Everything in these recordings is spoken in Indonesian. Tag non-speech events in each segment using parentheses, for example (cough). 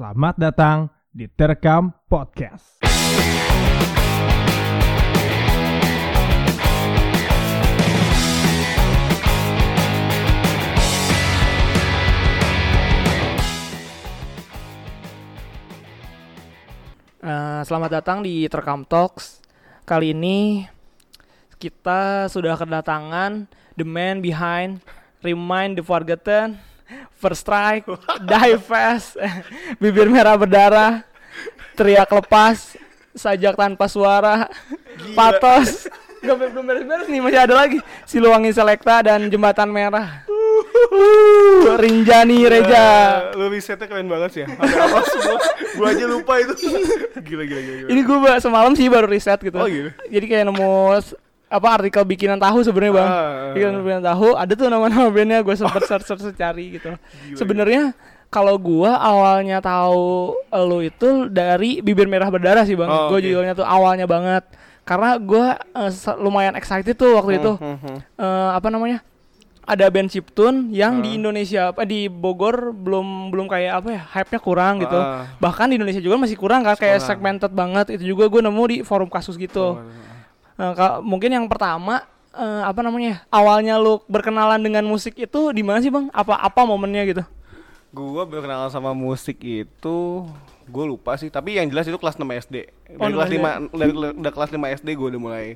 Selamat datang di Terekam Podcast. Eh, selamat datang di Terekam Talks. Kali ini kita sudah kedatangan the man behind Remind the Forgotten, First Strike, Die Fast, (laughs) Bibir Merah Berdarah, Teriak Lepas, Sajak Tanpa Suara, Patos. Gak belum beres-beres nih masih ada lagi Siluwangi Selekta dan Jembatan Merah. Uh, Rinjani Reja. Eh, lu risetnya keren banget sih ya. Apa semua? Gua aja lupa itu. (laughs) Gila gila gila. gila. Ini gue semalam sih baru riset gitu. Oh, gitu? Jadi kayak nemu apa artikel bikinan tahu sebenarnya bang. Ah, Bikinan bikinan tahu ada tuh nama-nama bandnya gue sempet (laughs) search search cari gitu. Sebenarnya kalau gua awalnya tahu lu itu dari bibir merah berdarah sih bang. Oh, gue oke. judulnya tuh awalnya banget. Karena gua eh, se- lumayan excited tuh waktu itu. Hmm, hmm. Eh, apa namanya? Ada band chiptune yang di Ah. Indonesia apa di Bogor belum belum kayak apa ya hype-nya kurang gitu. Ah. Bahkan di Indonesia juga masih kurang kan kayak segmented banget. Itu juga gue nemu di forum kasus gitu. Oh, Nah, mungkin yang pertama eh, apa namanya? Awalnya lu berkenalan dengan musik itu di mana sih, Bang? Apa apa momennya gitu? Gua berkenalan sama musik itu gue lupa sih, tapi yang jelas itu kelas 6 SD. Oh, Dari kelas 6 5 dari udah kelas 5 SD gue udah mulai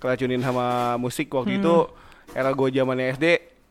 keracunin sama musik waktu itu Hmm. era gue zamannya SD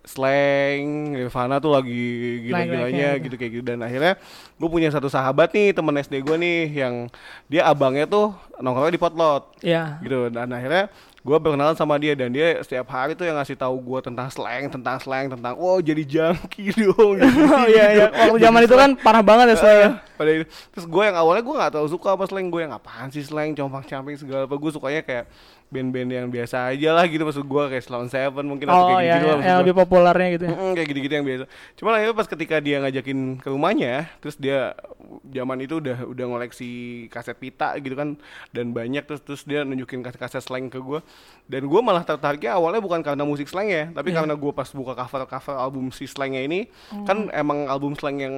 slang Nirvana tuh lagi gila-gilanya gitu. kayak gitu dan akhirnya gue punya satu sahabat nih temen SD gue nih yang dia abangnya tuh nongkrongnya di potlot Ya. gitu dan akhirnya gue berkenalan sama dia dan dia setiap hari tuh yang ngasih tahu gue tentang slang tentang slang tentang oh jadi junkie (laughs) dong. Gitu. (laughs) Oh iya. Iya, waktu zaman itu kan parah banget ya saya. Ah, (laughs) pada itu. Terus gue yang awalnya gue nggak tahu suka apa slang. Gue yang apaan sih slang? Compang camping segala apa. Gue sukanya kayak band-band yang biasa aja lah gitu. Maksud gue kayak Sloan Seven mungkin atau Oh kayak iya, gitu iya, lah yang lebih populernya gitu ya. Mm-mm, kayak gitu-gitu yang biasa. Cuma akhirnya pas ketika dia ngajakin ke rumahnya, terus dia zaman itu udah udah ngoleksi kaset pita gitu kan dan banyak terus terus dia nunjukin kaset-kaset slang ke gue dan gue malah tertariknya awalnya bukan karena musik slang ya tapi Iya. karena gue pas buka cover cover album si slangnya ini Oh. kan emang album slang yang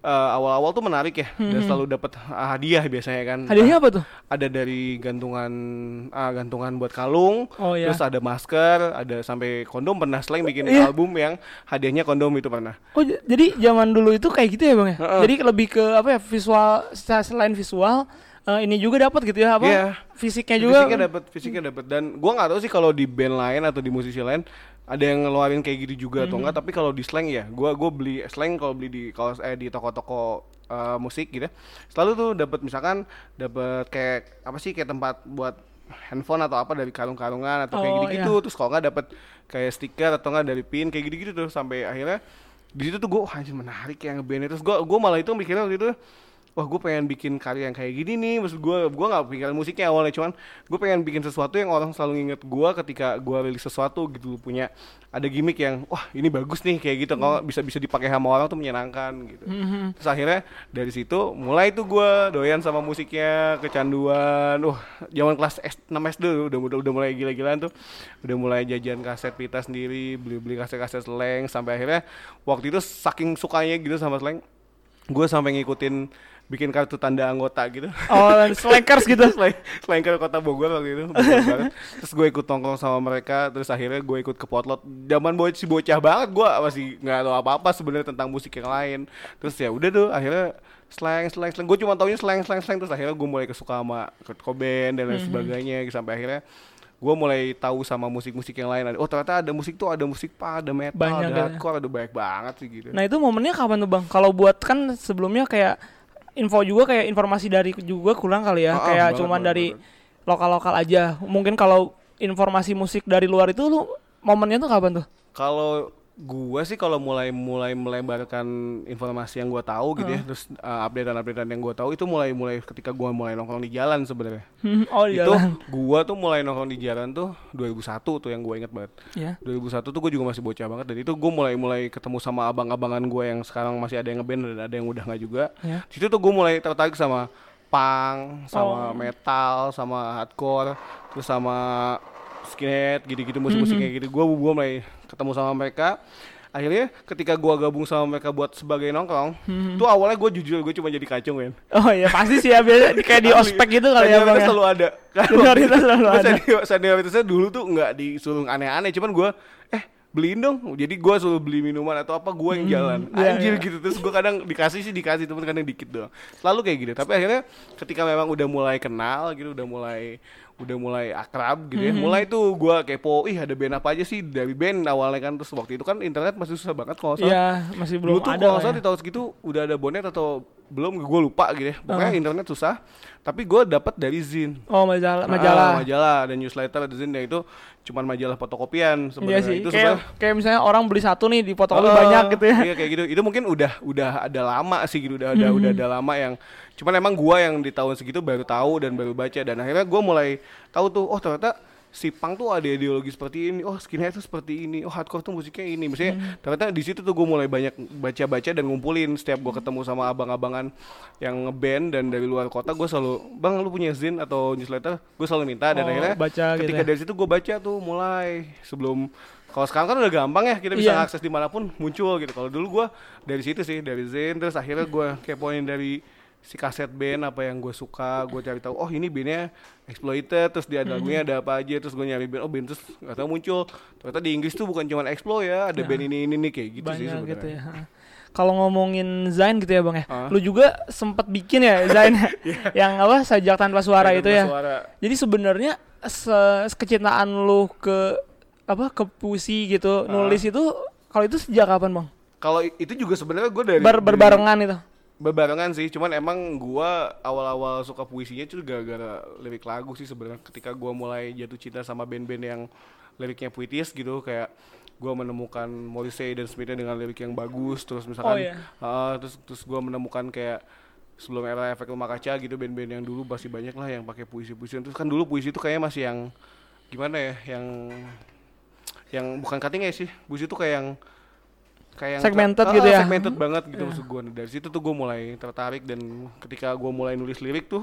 eh, awal-awal tuh menarik ya dan selalu dapat ah, hadiah biasanya kan Hmm. Hadiahnya apa tuh? ada dari gantungan ah, gantungan buat kalung Oh, iya. terus ada masker ada sampai kondom pernah slang bikin Iya. album yang hadiahnya kondom itu pernah Oh j- jadi zaman dulu itu kayak gitu ya, Bang ya? Heeh. Jadi lebih ke apa ya? Visual se- selain visual eh, ini juga dapat gitu ya apa? Iya. Fisiknya juga. fisiknya dapat fisiknya dapat dan gua nggak tahu sih kalau di band lain atau di musisi lain ada yang ngeluarin kayak gitu juga atau enggak tapi kalau di slang ya gua gua beli slang kalau beli di kalau eh di toko-toko eh, musik gitu ya, selalu tuh dapat misalkan dapat kayak apa sih kayak tempat buat handphone atau apa dari karung-karungan atau kayak Oh, gitu-gitu iya. terus kalau nggak dapat kayak stiker atau enggak dari pin kayak gitu-gitu tuh sampai akhirnya di situ tuh gue anjir menarik yang ngeband terus gue gue malah itu mikirnya waktu itu wah gue pengen bikin karya yang kayak gini nih. Maksud gue gue nggak pikiran musiknya awalnya cuman gue pengen bikin sesuatu yang orang selalu nginget gue ketika gue rilis sesuatu gitu punya ada gimmick yang wah ini bagus nih kayak gitu. Kalau bisa bisa dipakai sama orang tuh menyenangkan gitu. Mhm. terus akhirnya dari situ mulai tuh gue doyan sama musiknya kecanduan. Wah zaman kelas S, 6 SD udah, udah udah mulai gila-gilaan tuh. Udah mulai jajan kaset pita sendiri beli-beli kaset-kaset slang sampai akhirnya waktu itu saking sukanya gitu sama slang gue sampai ngikutin bikin kartu tanda anggota gitu. Oh, slackers gitu. (laughs) ke kota Bogor waktu itu (laughs) terus gue ikut nongkrong sama mereka terus akhirnya gue ikut ke potlot. Zaman bocah si bocah banget gue masih nggak tahu apa apa sebenarnya tentang musik yang lain. Terus ya udah tuh akhirnya slang slang slang. Gue cuma taunya slang slang slang. Terus akhirnya gue mulai kesuka sama Kurt Cobain dan lain sebagainya. Sampai akhirnya gue mulai tahu sama musik-musik yang lain. Oh ternyata ada musik tuh ada musik pak ada metal Banyak ada hardcore ada banyak banget sih gitu. Nah itu momennya kapan tuh bang? Kalau buat kan sebelumnya kayak info juga kayak informasi dari juga kurang kali ya. Ah, kayak banget, cuman dari lokal-lokal aja. Mungkin kalau informasi musik dari luar itu lu momennya tuh kapan tuh? Kalau gua sih kalau mulai mulai melebarkan informasi yang gua tahu gitu ya, terus uh, updatean-updatean yang gua tahu itu mulai mulai ketika gua mulai nongkrong di jalan sebenarnya. oh iya. itu gua tuh mulai nongkrong di jalan tuh 2001 tuh yang gua inget banget. Ya. 2001 tuh gue juga masih bocah banget dan itu gue mulai mulai ketemu sama abang-abangan gue yang sekarang masih ada yang ngeband dan ada yang udah nggak juga. Ya. Situ tuh gue mulai tertarik sama punk, sama Oh. metal, sama hardcore, terus sama skinhead gitu-gitu musik-musik kayak gitu. Gue gue mulai ketemu sama mereka. akhirnya ketika gua gabung sama mereka buat sebagai nongkrong Hmm. tuh awalnya gue jujur gue cuma jadi kacung kan Oh iya pasti sih ya biasa (laughs) kayak di ospek gitu kali ya bang ya. selalu ada Senioritas selalu Gua ada. senior- senioritasnya dulu tuh nggak disuruh aneh-aneh cuman gue eh beliin dong jadi gue suruh beli minuman atau apa gue yang jalan iya, anjir iya. gitu terus gue kadang dikasih sih dikasih temen kadang dikit doang selalu kayak gitu tapi akhirnya ketika memang udah mulai kenal gitu udah mulai udah mulai akrab gitu ya Mhm. mulai tuh gue kepo ih ada band apa aja sih dari band awalnya kan terus waktu itu kan internet masih susah banget kalau salah Iya masih belum Dulu tuh ada kalau lah nggak salah ya. di tahun segitu udah ada bonet atau belum gue lupa gitu ya pokoknya Uh. internet susah tapi gue dapat dari zin Oh majalah Ah, majalah. majalah dan newsletter dan zin ya itu cuman majalah fotokopian Iya sebenarnya sih. itu kayak sebenarnya kayak misalnya orang beli satu nih di fotokopi Ah, banyak gitu ya. Iya kayak gitu. Itu mungkin udah udah ada lama sih gitu, udah ada udah ada lama yang cuman emang gua yang di tahun segitu baru tahu dan baru baca dan akhirnya gua mulai tahu tuh oh ternyata si punk tuh ada ideologi seperti ini, oh skinhead tuh seperti ini, oh hardcore tuh musiknya ini. Maksudnya ternyata di situ tuh gue mulai banyak baca-baca dan ngumpulin setiap gua ketemu sama abang-abangan yang ngeband dan dari luar kota gue selalu bang lu punya zin atau newsletter gue selalu minta dan Oh, akhirnya baca gitu ketika ya. dari situ gue baca tuh mulai sebelum kalau sekarang kan udah gampang ya kita bisa Iya. akses di mana pun muncul gitu kalau dulu gua dari situ sih dari Zen terus akhirnya gua kepoin dari si kaset band apa yang gue suka gue cari tahu oh ini bandnya exploited terus dia ada lagunya ada apa aja terus gue nyari band oh band terus nggak tahu muncul ternyata di Inggris tuh bukan cuma explo ya ada band ini ini nih kayak gitu sih banyak sebenarnya gitu ya. Kalau ngomongin Zain gitu ya bang ya, Ah. lu juga sempat bikin ya Zain (laughs) yang apa sajak tanpa suara Kayak itu tanpa ya. suara. Jadi sebenarnya se kecintaan lu ke apa ke puisi gitu Ah. nulis itu kalau itu sejak kapan bang? kalau itu juga sebenarnya gue dari Ber- dari- berbarengan itu. Berbarengan sih, cuman emang gua awal-awal suka puisinya itu gara-gara lirik lagu sih sebenarnya. Ketika gua mulai jatuh cinta sama band-band yang liriknya puitis gitu, kayak gua menemukan Morrissey dan Smithnya dengan lirik yang bagus, terus misalkan, Oh, iya. uh, terus terus gua menemukan kayak sebelum era efek rumah kaca gitu band-band yang dulu masih banyak lah yang pakai puisi-puisi. Terus kan dulu puisi itu kayaknya masih yang gimana ya, yang yang bukan cutting edge sih, puisi itu kayak yang kayak yang Segmented Ah, gitu ya. segmented banget gitu Iya. maksud gue dari situ tuh gue mulai tertarik dan ketika gue mulai nulis lirik tuh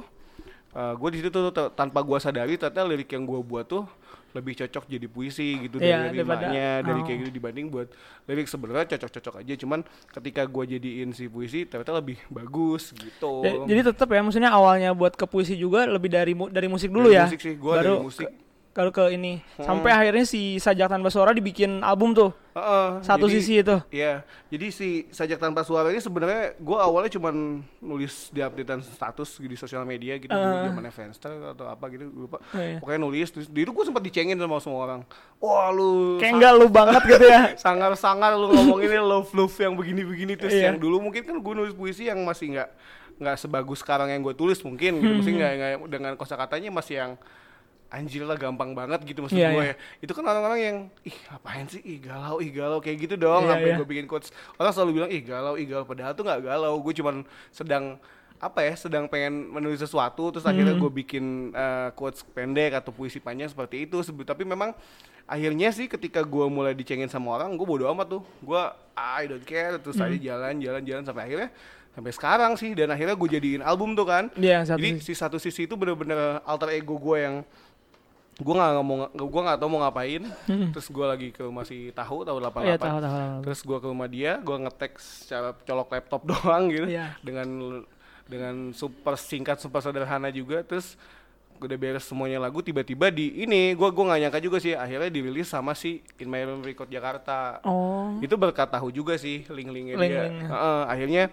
gue di situ tuh tanpa gue sadari ternyata lirik yang gue buat tuh lebih cocok jadi puisi gitu Iya, dari rimanya dari oh. kayak gitu dibanding buat lirik sebenarnya cocok-cocok aja cuman ketika gue jadiin si puisi ternyata lebih bagus gitu Ja- Jadi tetap ya maksudnya awalnya buat ke puisi juga lebih dari mu- dari musik dulu Dari ya. musik sih gue dari musik ke- Kalau ke ini Hmm. sampai akhirnya si sajak tanpa suara dibikin album tuh Heeh, satu jadi- sisi itu. Iya, jadi si sajak tanpa suara ini sebenarnya gue awalnya cuman nulis di updatean status di sosial media gitu dulu Eh. zamannya Friendster atau apa gitu gue lupa. Oh, iya. Pokoknya nulis, terus di itu gue sempat dicengin sama semua orang. Wah lu Kayak enggak lu banget gitu ya. (laughs) sangar-sangar lu ngomonginnya love love yang begini-begini terus Iya. yang dulu mungkin kan gue nulis puisi yang masih nggak nggak sebagus sekarang yang gue tulis mungkin gitu, mesti Hmm. nggak nggak dengan kosakatanya masih yang anjir lah gampang banget gitu maksud Iya, gue iya. ya. Itu kan orang-orang yang ih ngapain sih ih galau ih galau kayak gitu dong Iya, sampai iya. gue bikin quotes. Orang selalu bilang ih galau ih galau padahal tuh nggak galau. Gue cuman sedang apa ya sedang pengen menulis sesuatu terus akhirnya Hmm. gue bikin eh, quotes pendek atau puisi panjang seperti itu tapi memang akhirnya sih ketika gue mulai dicengin sama orang gue bodo amat tuh gue I don't care terus Hmm. aja jalan jalan jalan sampai akhirnya sampai sekarang sih dan akhirnya gue jadiin album tuh kan Iya, satu jadi sisi. si satu sisi itu bener-bener alter ego gue yang gue nggak ngomong gue nggak tahu mau ngapain terus gue lagi ke rumah si tahu tahu 88 Hmm. Iya, tahu tahu. tahu. terus gue ke rumah dia gue ngetek secara colok laptop (laughs) doang gitu Iya. dengan dengan super singkat super sederhana juga terus udah beres semuanya lagu tiba-tiba di ini gue gua nggak nyangka juga sih akhirnya dirilis sama si In My Room Record Jakarta Oh. itu berkat tahu juga sih link-linknya dia Link-linknya. Heeh, akhirnya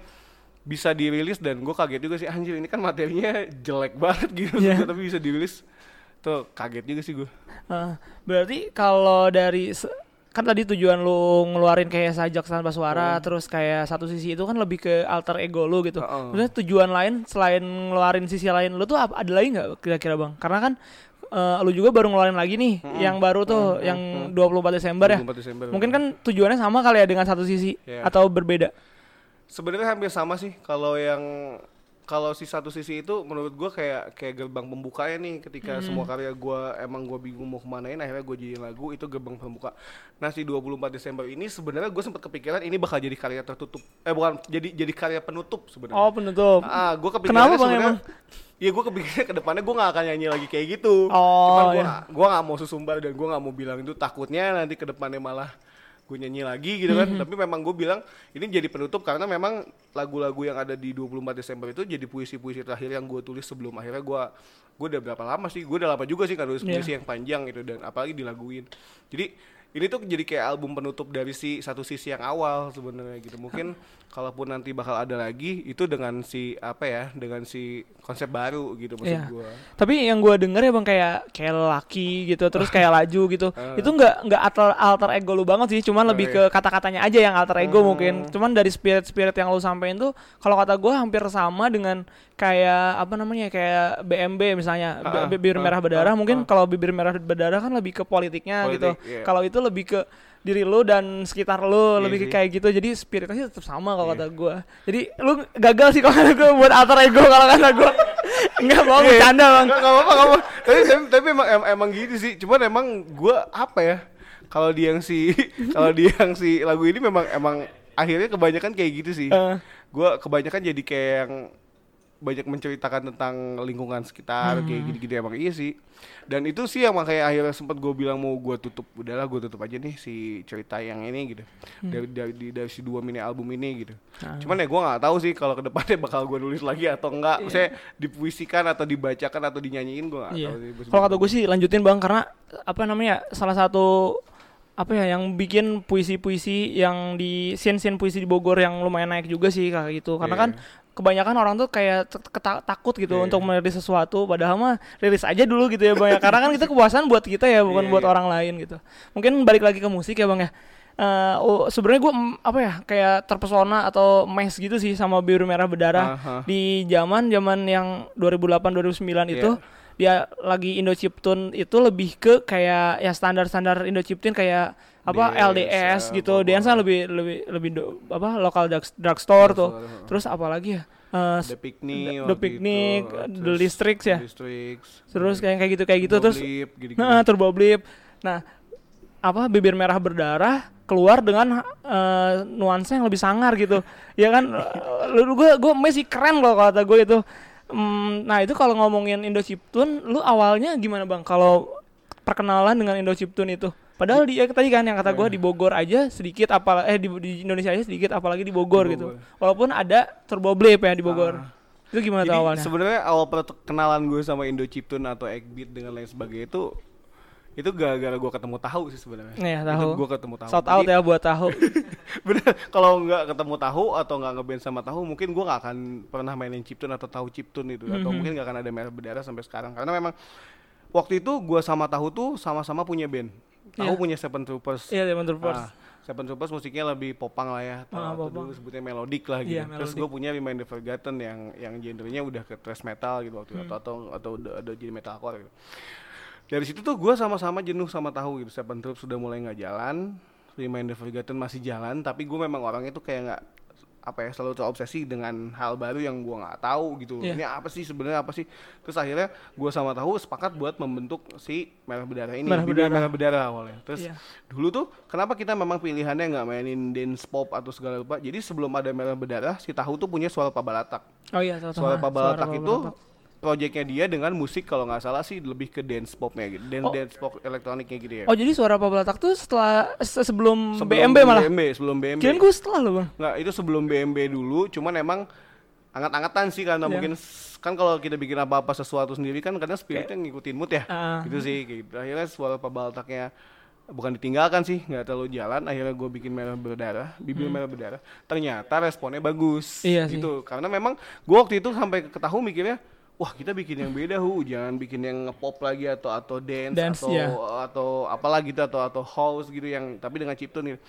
bisa dirilis dan gue kaget juga sih anjir ini kan materinya jelek banget gitu Iya. tapi bisa dirilis tuh kaget juga sih gue Ah, berarti kalau dari kan tadi tujuan lu ngeluarin kayak sajak tanpa suara terus kayak satu sisi itu kan lebih ke alter ego lu gitu. Heeh. Maksudnya tujuan lain selain ngeluarin sisi lain lu tuh ap- ada lagi nggak kira-kira bang? Karena kan eh, lu juga baru ngeluarin lagi nih yang baru tuh yang 24 Desember ya. 24 Desember Mungkin kan tujuannya sama kali ya dengan satu sisi Iya. atau berbeda. sebenarnya hampir sama sih kalau yang kalau si satu sisi itu menurut gua kayak kayak gerbang pembukanya nih ketika Hmm. semua karya gua emang gua bingung mau kemanain akhirnya gua jadiin lagu itu gerbang pembuka nah si 24 Desember ini sebenarnya gue sempat kepikiran ini bakal jadi karya tertutup eh bukan jadi jadi karya penutup sebenarnya Oh penutup. Ah, gue kepikirannya Kenapa, Bang, sebenarnya- emang? Iya, gue kepikirannya ke depannya gue gak akan nyanyi lagi kayak gitu. Oh, Cuman gue iya. gak mau susumbar dan gue gak mau bilang itu takutnya nanti ke depannya malah gue nyanyi lagi gitu kan. Mhm. tapi memang gue bilang ini jadi penutup karena memang lagu-lagu yang ada di 24 Desember itu jadi puisi-puisi terakhir yang gue tulis sebelum akhirnya gue gue udah berapa lama sih gue udah lama juga sih kan nulis puisi yang panjang gitu dan apalagi dilaguin. Jadi ini tuh jadi kayak album penutup dari si satu sisi yang awal sebenarnya gitu mungkin kalaupun nanti bakal ada lagi itu dengan si apa ya dengan si konsep baru gitu maksud Iya. gue Tapi yang gue denger ya bang kayak kayak laki gitu, terus kayak (laughs) laju gitu. Eh. itu nggak nggak alter, alter ego lu banget sih, cuman lebih Oh, ke kata-katanya aja yang alter ego Hmm. mungkin. Cuman dari spirit-spirit yang lu sampein tuh, kalau kata gue hampir sama dengan kayak apa namanya kayak BMB misalnya, ah, bibir ah, merah ah, berdarah. Mungkin ah. kalau bibir merah berdarah kan lebih ke politiknya gitu. Politik, iya. Kalau itu lebih ke diri lu dan sekitar lu Iya lebih ke kayak gitu. Jadi spiritnya sih tetap sama kalau Iya. kata gue. Jadi lu gagal sih kalau (laughs) kata gue buat alter ego kalau kata gue. Enggak (laughs) mau Iya, bercanda bang. Nggak nggak apa-apa, nggak apa. Tapi, tapi, emang, em- emang gitu sih. Cuman emang gue apa ya? Kalau di yang si (laughs) kalau di yang si lagu ini memang emang akhirnya kebanyakan kayak gitu sih. Eh. Gue kebanyakan jadi kayak yang banyak menceritakan tentang lingkungan sekitar kayak gitu-gitu emang iya sih. Dan itu sih yang makanya akhirnya sempat gue bilang mau gue tutup udahlah gue tutup aja nih si cerita yang ini gitu. Dari, dari di- dari si dua mini album ini gitu. Ah. Cuman ya gue nggak tahu sih kalau ke depannya bakal gue nulis lagi atau enggak. Maksudnya dipuisikan atau dibacakan atau dinyanyiin gue nggak Iya. tahu sih. Kalau kata gue sih lanjutin bang karena apa namanya salah satu apa ya yang bikin puisi-puisi yang di scene-scene puisi di Bogor yang lumayan naik juga sih kayak gitu. Karena Iya. kan kebanyakan orang tuh kayak takut gitu Iya. untuk merilis sesuatu padahal mah rilis aja dulu gitu ya bang ya. Karena kan kita kepuasan buat kita ya bukan Iya, buat iya. orang lain gitu. Mungkin balik lagi ke musik ya bang ya. Eh, oh, sebenarnya gue apa ya kayak terpesona atau mes gitu sih sama biru merah berdarah Aha. di zaman zaman yang 2008 2009 itu Iya. dia lagi Indo Chiptune itu lebih ke kayak ya standar-standar Indo Chiptune kayak apa Dance, LDS ya, gitu. Dance kan lebih lebih lebih do- apa lokal drug, drugstore tuh. Drugstore, Terus apa lagi ya? Eh, The Picnic, The- The Picnic, itu, The Districts ya? Districts, terus kayak kayak gitu kayak gitu terus. Nah, Turbo Blip. Nah, apa bibir merah berdarah keluar dengan eh, nuansa yang lebih sangar gitu. (laughs) ya kan lu gue gue masih keren loh kalau kata gue itu. Hmm, nah, itu kalau ngomongin Indo Chiptune, lu awalnya gimana Bang kalau perkenalan dengan Indo Chiptune itu? Padahal di ya, tadi kan yang kata gue di Bogor aja sedikit apal eh di, di Indonesia aja sedikit apalagi di Bogor, Di gitu. Bogor. Walaupun ada Turbo Blip ya di Bogor. Ah. Itu gimana tuh Jadi awalnya? sebenarnya awal perkenalan gue sama Indo Chiptune atau Egbeat dengan lain sebagainya itu itu gara-gara gue ketemu tahu sih sebenarnya. Iya, Itu Tahu. gue ketemu tahu. Shout out Jadi, ya buat tahu. (laughs) Bener, kalau nggak ketemu tahu atau nggak ngeband sama tahu, mungkin gue nggak akan pernah mainin Chiptune atau tahu Chiptune itu, atau Mhm. mungkin nggak akan ada merah berdarah sampai sekarang. Karena memang waktu itu gue sama tahu tuh sama-sama punya band. Tahu Iya. punya Seven Troopers. Iya, Demon Troopers. Ah, Seven Troopers musiknya lebih popang lah ya, atau, Ah, popang. dulu sebutnya melodic lah gitu. Iya, Terus gue punya Remind the Forgotten yang yang genrenya udah ke thrash metal gitu waktu Hmm. atau atau atau udah, udah jadi metalcore gitu. Dari situ tuh gue sama-sama jenuh sama tahu gitu. Seven Troops sudah mulai nggak jalan, Remind the Forgotten masih jalan, tapi gue memang orangnya tuh kayak nggak apa ya selalu terobsesi dengan hal baru yang gua nggak tahu gitu. Iya. Ini apa sih sebenarnya apa sih? Terus akhirnya gua sama tahu sepakat buat membentuk si merah berdarah ini. Merah Berdarah. merah berdarah awalnya. Terus Iya. dulu tuh kenapa kita memang pilihannya nggak mainin dance pop atau segala lupa. Jadi sebelum ada merah berdarah si tahu tuh punya suara pabalatak. Oh iya. Suara Ah, pabalatak suara itu Pabalatak. Proyeknya dia dengan musik kalau nggak salah sih lebih ke dance popnya gitu. Dance, Oh. dance pop elektroniknya gitu ya. Oh jadi suara Pabalatak tuh setelah se- sebelum, Sebelum BMB malah. BMB, sebelum BMB. Kirain gue setelah loh bang. Nggak, itu sebelum BMB dulu, cuman emang anget-angetan sih karena Iya. mungkin kan kalau kita bikin apa-apa sesuatu sendiri kan kadang spiritnya ngikutin mood ya. Ah. Gitu sih, gitu. Akhirnya suara pabaltaknya bukan ditinggalkan sih, nggak terlalu jalan. Akhirnya gue bikin merah berdarah, bibir merah berdarah. Ternyata responnya bagus. Hmm. Iya sih. gitu. Karena memang gue waktu itu sampai ketahu mikirnya, wah kita bikin yang beda hu, jangan bikin yang pop lagi atau atau dance, Dance, atau iya. atau apalah gitu atau atau house gitu yang tapi dengan chiptune gitu.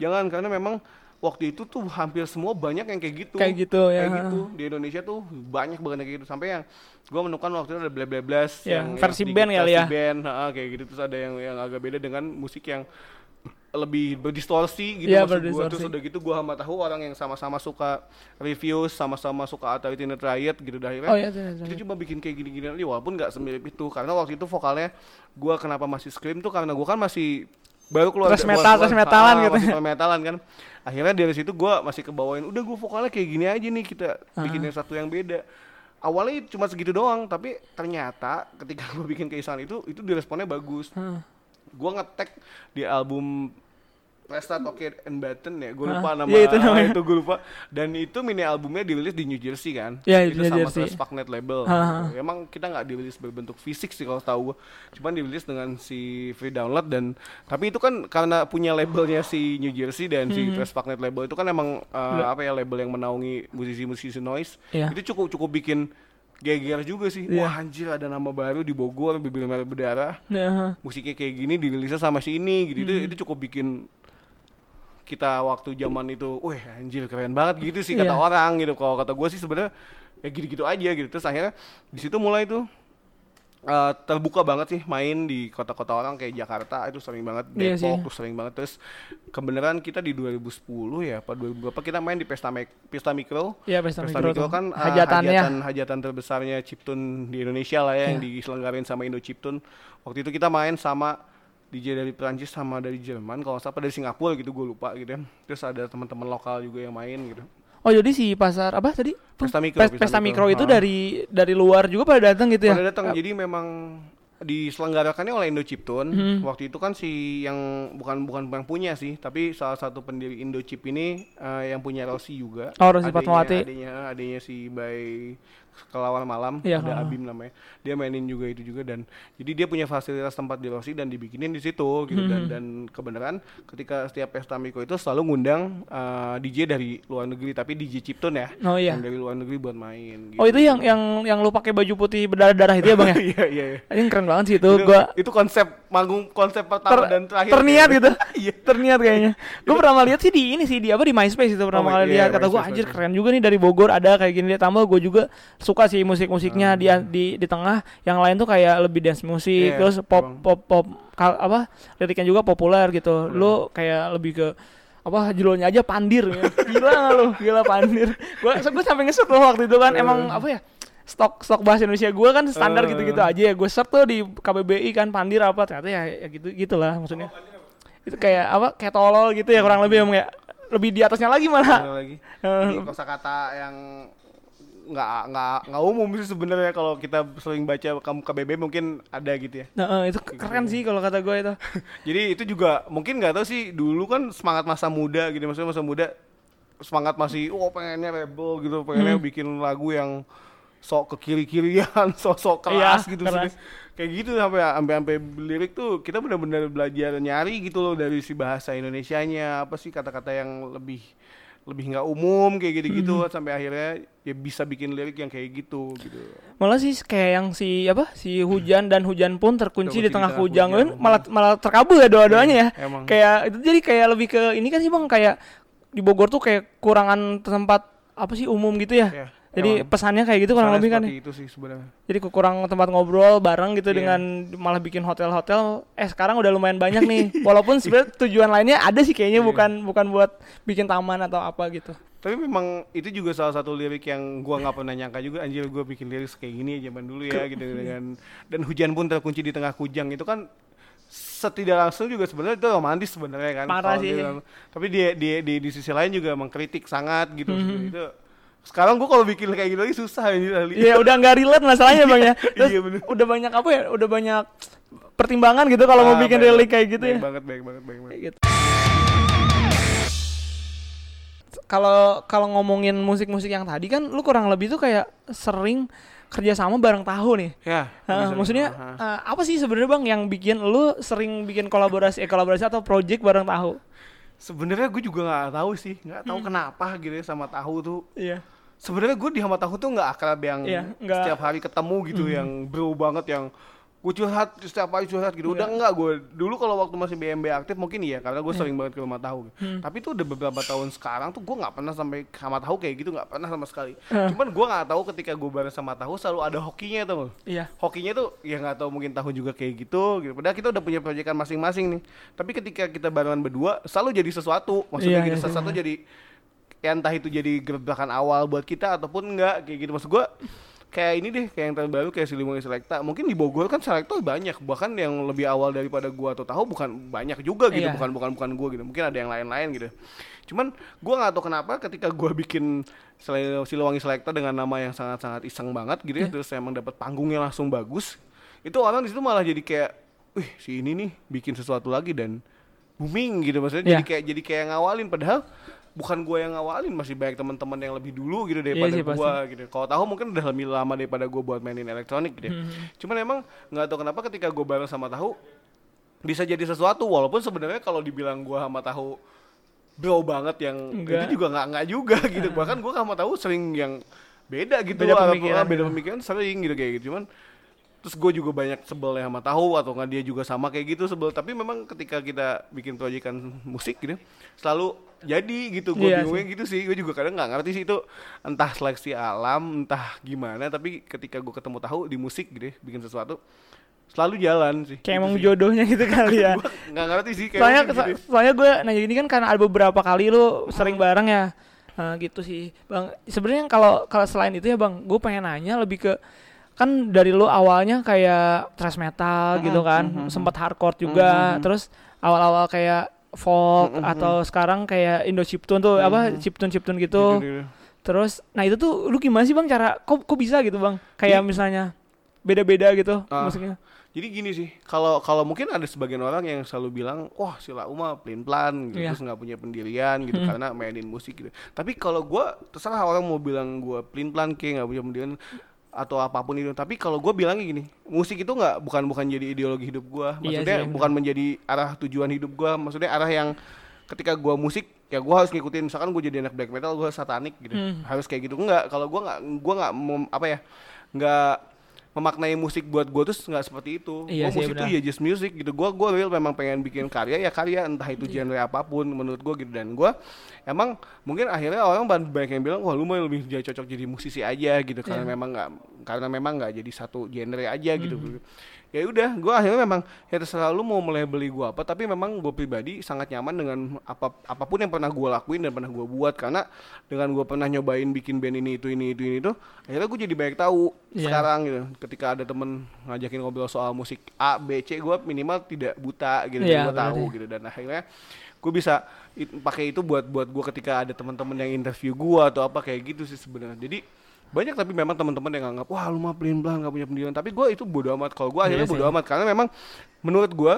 Jangan karena memang waktu itu tuh hampir semua banyak yang kayak gitu. Kayak gitu, ya. Kayak gitu di Indonesia tuh banyak banget yang kayak gitu sampai yang gua menemukan waktu itu ada bla bla blast Ya, yang versi band kali versi ya. band, ha, kayak gitu terus ada yang yang agak beda dengan musik yang lebih berdistorsi gitu Iya, maksud berdistorsi. terus udah gitu gua sama tahu orang yang sama-sama suka reviews sama-sama suka Authority Net Riot gitu dah akhirnya Oh iya, kita cuma bikin kayak gini-gini aja walaupun nggak semirip itu karena waktu itu vokalnya gua kenapa masih scream tuh karena gua kan masih baru keluar gua- metal, thrash metalan gitu. masih metalan kan akhirnya dari situ gua masih kebawain udah gua vokalnya kayak gini aja nih kita Ah. bikin yang satu yang beda awalnya cuma segitu doang tapi ternyata ketika gua bikin keisahan itu itu diresponnya bagus Heeh. gua ngetek di album Presta Toke and Batten ya gue lupa nama Iya, itu namanya. itu gue lupa dan itu mini albumnya dirilis di New Jersey kan Iya, itu New sama Jersey. Fucknet label emang kita nggak dirilis berbentuk fisik sih kalau tahu gue cuman dirilis dengan si free download dan tapi itu kan karena punya labelnya si New Jersey dan si Hmm. Trash Fucknet label itu kan emang uh, apa ya label yang menaungi musisi-musisi noise Iya. itu cukup cukup bikin geger juga sih Iya. wah anjir ada nama baru di Bogor bibir merah berdarah Nah, musiknya kayak gini dirilisnya sama si ini gitu itu, Hmm. itu cukup bikin kita waktu zaman itu, wah anjir keren banget gitu sih kata Iya. orang gitu. Kalau kata gue sih sebenarnya ya gitu-gitu aja gitu. Terus akhirnya di situ mulai tuh eh, terbuka banget sih main di kota-kota orang kayak Jakarta itu sering banget Iya. Depok tuh sering banget terus kebenaran kita di 2010 ya apa 2000 berapa kita main di Pesta Mek- Pesta Mikro Iya, Pesta Mikro tuh. kan uh, Hajatannya. hajatan hajatan terbesarnya Chiptune di Indonesia lah ya yang Iya. diselenggarain sama Indo Chiptune. Waktu itu kita main sama DJ dari Prancis sama dari Jerman kalau nggak salah dari Singapura gitu gue lupa gitu ya. Terus ada teman-teman lokal juga yang main gitu. Oh jadi si pasar apa tadi? Pesta Mikro, Pes- Pesta Pesta Mikro. Mikro itu dari dari luar juga pada datang gitu ya? Pada datang jadi memang diselenggarakannya oleh Indo Chiptune. Hmm. Waktu itu kan si yang bukan bukan yang punya sih, tapi salah satu pendiri Indo Chip ini eh, yang punya Rossi juga. Oh, Rossi Fatmawati. Adanya adanya si Bay Kelawar Malam, Iya, ada ah. Abim namanya. Dia mainin juga itu juga dan jadi dia punya fasilitas tempat di Rossi dan dibikinin di situ gitu Hmm. dan dan kebenaran ketika setiap pesta Miko itu selalu ngundang eh, DJ dari luar negeri tapi DJ Chiptune ya. Oh iya. Yang dari luar negeri buat main Oh itu yang yang yang lu pakai baju putih berdarah-darah itu ya bang ya? (laughs) Iya iya iya. Ini keren banget sih itu, itu, gua itu konsep manggung konsep pertama ter- dan terakhir terniat gitu. (laughs) Iya. terniat kayaknya. (laughs) Gue pernah lihat sih di ini sih di apa di MySpace itu Oh, pertama kali iya, lihat kata gue MySpace, anjir keren juga nih dari Bogor ada kayak gini tambah gue juga suka sih musik-musiknya di Hmm. di di tengah yang lain tuh kayak lebih dance musik Iya, terus pop emang. pop pop kal- apa liriknya juga populer gitu. Hmm. Lu kayak lebih ke apa judulnya aja pandir ya. gila nggak lu gila pandir gue gue sampai ngesut loh waktu itu kan emang apa ya stok stok bahasa Indonesia gue kan standar Eh. gitu-gitu aja ya gue search tuh di KBBI kan pandir apa ternyata ya, ya gitu gitulah maksudnya itu kayak apa kayak tolol gitu ya kurang lebih kayak lebih di atasnya lagi malah lagi (laughs) Ini kosakata yang nggak nggak nggak umum sih sebenarnya kalau kita sering baca kamu KBB mungkin ada gitu ya nah, eh, itu keren sih kalau kata gue itu (laughs) jadi itu juga mungkin nggak tahu sih dulu kan semangat masa muda gitu maksudnya masa muda semangat masih oh pengennya rebel gitu pengennya Hmm. bikin lagu yang sok ke kiri kirian (laughs) sok sok keras Iya, gitu keras. sih kayak gitu sampai sampai sampai lirik tuh kita benar-benar belajar nyari gitu loh dari si bahasa Indonesianya apa sih kata-kata yang lebih lebih nggak umum kayak gitu-gitu Hmm. sampai akhirnya ya bisa bikin lirik yang kayak gitu gitu malah sih kayak yang si apa si hujan dan hujan pun terkunci Terkunci di tengah hujan, hujan. Malah malah terkabul ya doa-doanya ya Iya, emang. kayak itu jadi kayak lebih ke ini kan sih bang kayak di Bogor tuh kayak kurangan tempat apa sih umum gitu ya Ya, jadi emang. pesannya kayak gitu kurang lebih kan ya itu sih sebenarnya jadi kurang tempat ngobrol bareng gitu Iya. dengan malah bikin hotel-hotel eh sekarang udah lumayan banyak nih (laughs) walaupun sebenarnya tujuan lainnya ada sih kayaknya Iya. bukan bukan buat bikin taman atau apa gitu Tapi memang itu juga salah satu lirik yang gua nggak pernah nyangka juga anjir gua bikin lirik kayak gini zaman dulu ya gitu (laughs) dengan dan hujan pun terkunci di tengah kujang itu kan setidak langsung juga sebenarnya itu romantis sebenarnya kan. Parah sih. dia- tapi dia di, di di sisi lain juga mengkritik sangat gitu Mhm. itu. Sekarang gua kalau bikin kayak gitu lagi susah Ali. Iya udah nggak relate masalahnya bang ya (laughs) Terus Iya, bener. udah banyak apa ya udah banyak pertimbangan gitu kalau mau Ah, bikin baik relic banget, kayak gitu baik ya banget, baik banget, baik banget. Gitu. Kalau kalau ngomongin musik-musik yang tadi kan lu kurang lebih tuh kayak sering kerjasama bareng tahu nih. Ya, bisa- maksudnya eh, apa sih sebenarnya bang yang bikin lu sering bikin kolaborasi eh, kolaborasi atau project bareng tahu? sebenarnya gue juga nggak tahu sih, nggak Hmm. tahu kenapa gitu ya sama tahu tuh Iya. Sebenarnya gue di sama tahu tuh nggak akrab yang Iya, nggak- setiap hari ketemu gitu yang bro banget yang gue curhat setiap hari curhat gitu udah Iya. enggak gue dulu kalau waktu masih BMB aktif mungkin iya karena gue sering banget ke rumah tahu Hmm. tapi tuh udah beberapa tahun sekarang tuh gue nggak pernah sampai sama tahu kayak gitu nggak pernah sama sekali Eh. cuman gue nggak tahu ketika gue bareng sama tahu selalu ada hokinya tuh Iya. hokinya tuh ya nggak tahu mungkin tahu juga kayak gitu gitu padahal kita udah punya proyekan masing-masing nih tapi ketika kita barengan berdua selalu jadi sesuatu maksudnya Iya, gitu iya, sesuatu iya. jadi ya entah itu jadi gebrakan awal buat kita ataupun enggak kayak gitu. Maksud gua kayak ini deh kayak yang terbaru kayak Siliwangi Selekta mungkin di Bogor kan Selekta banyak. Bahkan yang lebih awal daripada gua atau tahu bukan banyak juga gitu. Iya. bukan bukan bukan gua gitu. Mungkin ada yang lain-lain gitu. Cuman gua nggak tahu kenapa ketika gua bikin Siliwangi Selekta dengan nama yang sangat-sangat iseng banget gitu ya Iya. terus emang dapat panggungnya langsung bagus itu orang di situ malah jadi kayak wih si ini nih bikin sesuatu lagi dan booming gitu maksudnya. Iya. jadi kayak jadi kayak ngawalin. Padahal bukan gue yang ngawalin masih banyak teman-teman yang lebih dulu gitu daripada sih, gue gitu. Kalau tahu mungkin udah lebih lama daripada gue buat mainin elektronik gitu. Hmm. cuman emang nggak tahu kenapa ketika gue bareng sama tahu bisa jadi sesuatu. Walaupun sebenarnya kalau dibilang gue sama tahu bro banget yang Enggak. itu juga nggak nggak juga (laughs) gitu. Bahkan gue sama tahu sering yang beda gitu Beda pemikiran beda pemikiran sering gitu kayak gitu. Cuman terus gue juga banyak sebelnya sama tahu atau nggak dia juga sama kayak gitu sebel. Tapi memang ketika kita bikin proyekan musik gitu selalu jadi gitu. Gue Iya bingungnya gitu sih. Gue juga kadang nggak ngerti sih itu entah seleksi alam entah gimana. Tapi ketika gue ketemu tahu di musik gitu ya, bikin sesuatu selalu jalan sih. Kayak Gitu emang sih. jodohnya gitu kali ya. (laughs) Nggak ngerti sih kayak soalnya gitu. so- soalnya gue nanya ini kan karena ada beberapa kali lu sering bareng ya? Nah, gitu sih. Bang sebenarnya kalau kalau selain itu ya bang gue pengen nanya lebih ke kan dari lu awalnya kayak thrash metal gitu kan sempat hardcore juga. Terus awal-awal kayak folk atau sekarang kayak Indo chiptune tuh apa chiptune chiptune gitu. Gitu, gitu. terus nah itu tuh lu gimana sih bang cara kok kok bisa gitu bang? Kayak misalnya beda-beda gitu Ah. musiknya Jadi gini sih, kalau kalau mungkin ada sebagian orang yang selalu bilang, wah sila Uma pelin pelan, gitu, Iya. terus nggak punya pendirian gitu karena mainin musik gitu. Tapi kalau gua terserah orang mau bilang gua pelin pelan kayak nggak punya pendirian atau apa pun itu. Tapi kalau gua bilangnya gini, musik itu nggak bukan bukan jadi ideologi hidup gua. Iya Maksudnya sih, bukan menjadi arah tujuan hidup gua. Maksudnya arah yang ketika gua musik ya gua harus ngikutin misalkan gua jadi anak black metal gua satanik gitu harus kayak gitu enggak kalau gua nggak gua nggak apa ya nggak memaknai musik buat gue tuh nggak seperti itu. Iya Gua sih, musik tuh benar. ya just music gitu. Gua gua real memang pengen bikin karya ya karya entah itu Iya. genre apa pun menurut gua gitu dan gua emang mungkin akhirnya orang ban- banyak yang bilang wah lu mah lebih jadi cocok jadi musisi aja gitu karena Iya. memang nggak karena memang nggak jadi satu genre aja gitu. Hmm. Ya udah, gua akhirnya memang ya terserah lu mau melabeli gua apa tapi memang gue pribadi sangat nyaman dengan apa apa pun yang pernah gua lakuin dan pernah gua buat. Karena dengan gua pernah nyobain bikin band ini itu ini itu ini itu akhirnya gue jadi banyak tahu Iya. sekarang gitu. Ketika ada temen ngajakin ngobrol soal musik A B C gue minimal tidak buta gitu Iya, gue tahu gitu. Dan akhirnya gue bisa it- pakai itu buat buat gue ketika ada teman-teman yang interview gue atau apa kayak gitu sih sebenarnya. Jadi banyak tapi memang teman-teman yang nganggap wah lu mah pelin pelan gak punya pendirian tapi gue itu bodo amat kalau gue akhirnya Iya bodo sih. amat karena memang menurut gue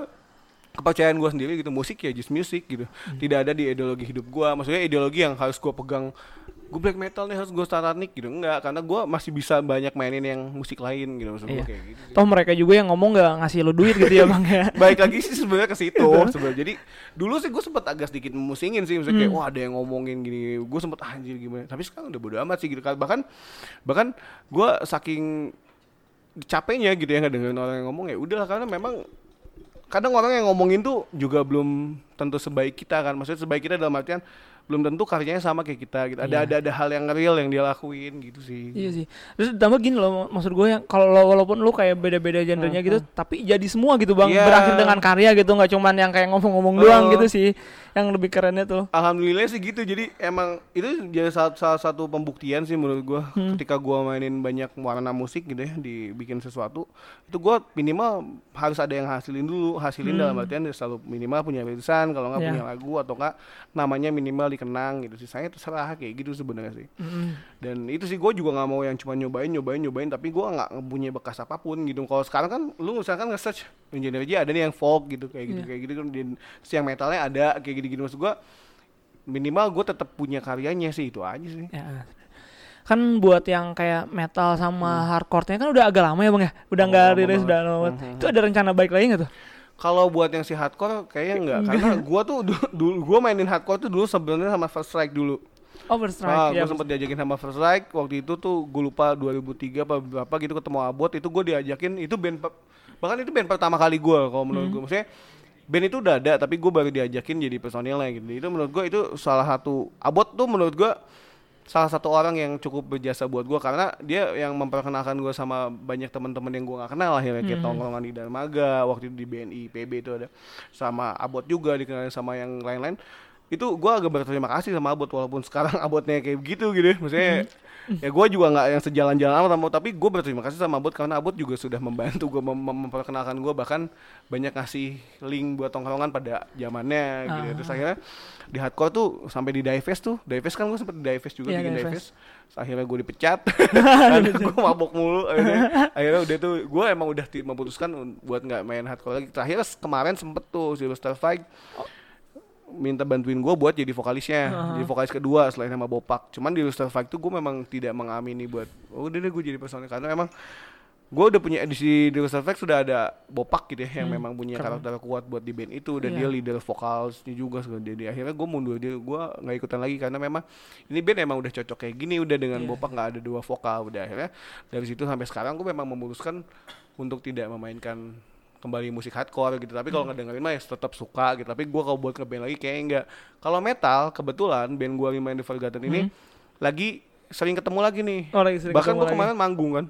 kepercayaan gue sendiri gitu. Musik ya just music gitu. Hmm. tidak ada di ideologi hidup gue maksudnya ideologi yang harus gue pegang. Gue black metal nih harus gue satanik gitu. Enggak karena gue masih bisa banyak mainin yang musik lain gitu maksud gue Iya. kayak gitu. Toh mereka juga yang ngomong nggak ngasih lu duit gitu ya bang ya? (laughs) Baik lagi sih sebenarnya ke situ sebenarnya. Jadi dulu sih gue sempet agak sedikit memusingin sih. Misalnya kayak wah ada yang ngomongin gini. Gue sempet "Ah, anjir gimana? Tapi sekarang udah bodo amat sih gitu. Kan bahkan bahkan gue saking capeknya gitu ya nggak dengerin orang yang ngomong ya udahlah. Karena memang kadang orang yang ngomongin tuh juga belum tentu sebaik kita kan. Maksudnya sebaik kita dalam artian belum tentu karyanya sama kayak kita gitu ada Iya. ada ada hal yang real yang dia lakuin gitu sih Iya sih. Terus tambah gini loh, maksud gue yang kalau lo- walaupun lu kayak beda-beda genrenya gitu, tapi jadi semua gitu bang, Iya. berakhir dengan karya gitu, nggak cuman yang kayak ngomong-ngomong doang Oh. gitu sih, yang lebih kerennya tuh. Alhamdulillah sih gitu. Jadi emang itu jadi salah, salah satu pembuktian sih menurut gua ketika gua mainin banyak warna musik gitu ya dibikin sesuatu itu gua minimal harus ada yang hasilin dulu. Hasilin dalam artian selalu minimal punya rilisan kalau nggak Ya. punya lagu atau nggak namanya minimal dikenang gitu sih. Saya terserah kayak gitu sebenarnya sih. Mm-mm. Dan itu sih gue juga nggak mau yang cuma nyobain nyobain nyobain tapi gua nggak punya bekas apa pun gitu. Kalau sekarang kan lu misalkan nge-search genre aja ada nih yang folk gitu kayak gitu Iya. kayak gitu kan dan siang metalnya ada kayak gitu-gitu maksud gua minimal gue tetap punya karyanya sih itu aja sih. Ya. Kan buat yang kayak metal sama hardcore-nya kan udah agak lama ya bang ya, udah nggak Hmm. lama rilis udah lama. banget. Mhm. Itu ada rencana baik lagi nggak tuh? Kalau buat yang si hardcore kayaknya enggak karena gua tuh du- dulu gua mainin hardcore tuh dulu sebenarnya sama First Strike dulu. Overstrike. Ah, ya, gue sempet diajakin sama First Strike. Waktu itu tuh gue lupa 2003 apa berapa gitu ketemu Abot. Itu gue diajakin itu band bahkan itu band pertama kali gue kalau menurut gue maksudnya band itu udah ada tapi gue baru diajakin jadi personilnya gitu. Itu menurut gue itu salah satu Abot tuh menurut gue salah satu orang yang cukup berjasa buat gue karena dia yang memperkenalkan gue sama banyak teman-teman yang gue gak kenal akhirnya kayak tongkrongan di Darmaga waktu itu di BNI PB itu ada sama Abot juga dikenalin sama yang lain-lain. Itu gue agak berterima kasih sama Abot walaupun sekarang (laughs) Abotnya kayak begitu gitu ya maksudnya (laughs) ya gue juga nggak yang sejalan-jalan amat sama tapi gue berterima kasih sama Abot karena Abot juga sudah membantu gue mem- mem- memperkenalkan gue bahkan banyak ngasih link buat tongkrongan pada zamannya gitu ya. terus akhirnya di hardcore tuh sampai di Divest tuh Divest kan gue sempet di Divest juga Iya, bikin Divest. Akhirnya gue dipecat (laughs) karena gue mabok mulu akhirnya, (laughs) akhirnya udah tuh gue emang udah memutuskan buat nggak main hardcore lagi. Terakhir kemarin sempet tuh Silver Fight minta bantuin gue buat jadi vokalisnya, Aha. jadi vokalis kedua selain nama Bopak. Cuman di Luster Fight tuh gue memang tidak mengamini buat, oh udah deh gue jadi personil karena emang gue udah punya edisi di Luster Fight sudah ada Bopak gitu ya yang Hmm, memang punya keren. karakter kuat buat di band itu dan Iya. dia leader vokalsnya juga segala jadi akhirnya gue mundur dia gue nggak ikutan lagi karena memang ini band emang udah cocok kayak gini udah dengan Iya. Bopak nggak ada dua vokal udah akhirnya dari situ sampai sekarang gue memang memutuskan untuk tidak memainkan kembali musik hardcore gitu. Tapi Hmm. kalau ngedengerin mah ya tetap suka gitu. Tapi gue kalau buat ngeband lagi kayaknya enggak. Kalau metal kebetulan band gue Remind the Forgotten ini lagi sering ketemu lagi nih. Hmm. Oh, lagi sering bahkan gue kemarin manggung kan.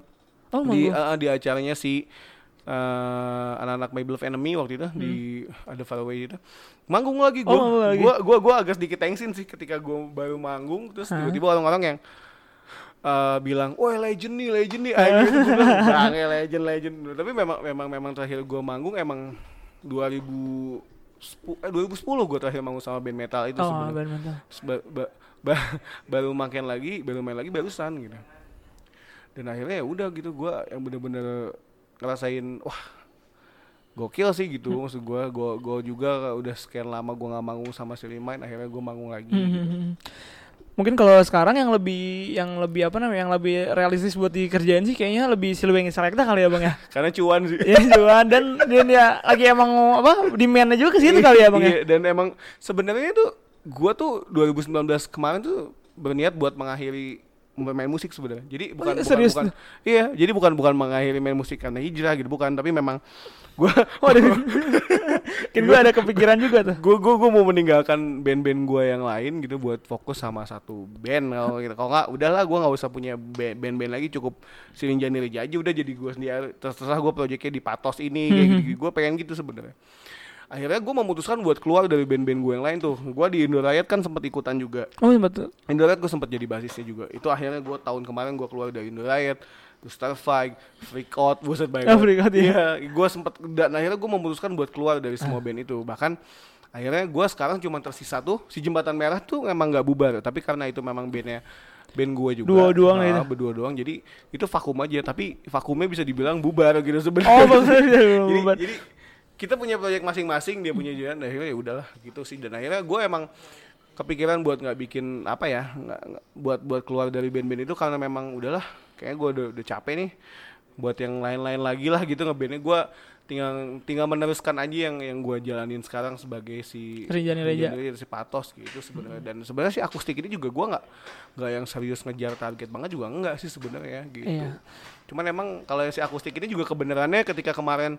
Oh, di manggung. eh, di acaranya si eh, anak-anak My Beloved Enemy waktu itu di ada faraway itu. Manggung lagi Hmm. Oh, gue manggung gue gue gue agak sedikit tensin sih ketika gue baru manggung. Terus tiba-tiba orang-orang yang eh, bilang, wah legend nih, legend nih, aja gitu gue bilang, (laughs) "Bang, ya legend, legend. Tapi memang, memang, memang terakhir gue manggung emang 2010, eh 2010 gue terakhir manggung sama band metal itu Oh, band. Terus ba- ba- ba- (laughs) baru makin lagi baru main lagi barusan gitu dan akhirnya ya udah gitu gua yang bener-bener ngerasain wah gokil sih gitu Hmm. maksud gua gua gua juga udah sekian lama gua nggak manggung sama si Limain akhirnya gua manggung lagi gitu. Hmm. Mungkin kalau sekarang yang lebih yang lebih apa namanya yang lebih realistis buat dikerjain sih kayaknya lebih Silweng Selecta kali ya bang ya. (laughs) karena cuan sih ya cuman dan dan ya lagi emang apa demandnya juga ke situ kali ya bang ya. Iya, dan emang sebenarnya tuh gua tuh 2019 kemarin tuh berniat buat mengakhiri main musik sebenarnya. Jadi bukan iya, bukan, serius bukan iya, jadi bukan bukan mengakhiri main musik karena hijrah gitu bukan, tapi memang gua Waduh. Mungkin gue ada kepikiran juga tuh. gue gue gue mau meninggalkan band-band gue yang lain gitu buat fokus sama satu band kalau gitu kalau nggak udahlah gue nggak usah punya ba- band-band lagi cukup Sirin Janiri aja udah jadi gue sendiri terserah gue proyeknya di patos ini kayak gitu, gue pengen gitu sebenarnya akhirnya gue memutuskan buat keluar dari band-band gue yang lain tuh gue di Indo Riot kan sempat ikutan juga Oh betul. Indo Riot gue sempat jadi basisnya juga itu akhirnya gue tahun kemarin gue keluar dari Indo Riot Starfight, Freak Out, buset banyak Oh. Freak Out, iya. Iya, gue sempat dan akhirnya gue memutuskan buat keluar dari semua band itu. Bahkan akhirnya gue sekarang cuma tersisa tuh si Jembatan Merah tuh memang nggak bubar, tapi karena itu memang bandnya band gue juga. Dua doang Nah, itu. Berdua doang. Jadi itu vakum aja, tapi vakumnya bisa dibilang bubar gitu sebenarnya. Oh (laughs) jadi, bubar. jadi kita punya proyek masing-masing, dia punya jalan, dan akhirnya ya udahlah gitu sih. Dan akhirnya gue emang kepikiran buat nggak bikin apa ya, nggak nggak- buat buat keluar dari band-band itu karena memang udahlah, kayaknya gue udah, udah capek nih buat yang lain-lain lagi lah gitu ngebandnya gue tinggal tinggal meneruskan aja yang yang gue jalanin sekarang sebagai si Rinjani Reja. Si Patos gitu sebenarnya dan sebenarnya si akustik ini juga gue nggak nggak yang serius ngejar target banget juga enggak sih sebenarnya gitu Iya. cuman emang kalau si akustik ini juga kebenarannya ketika kemarin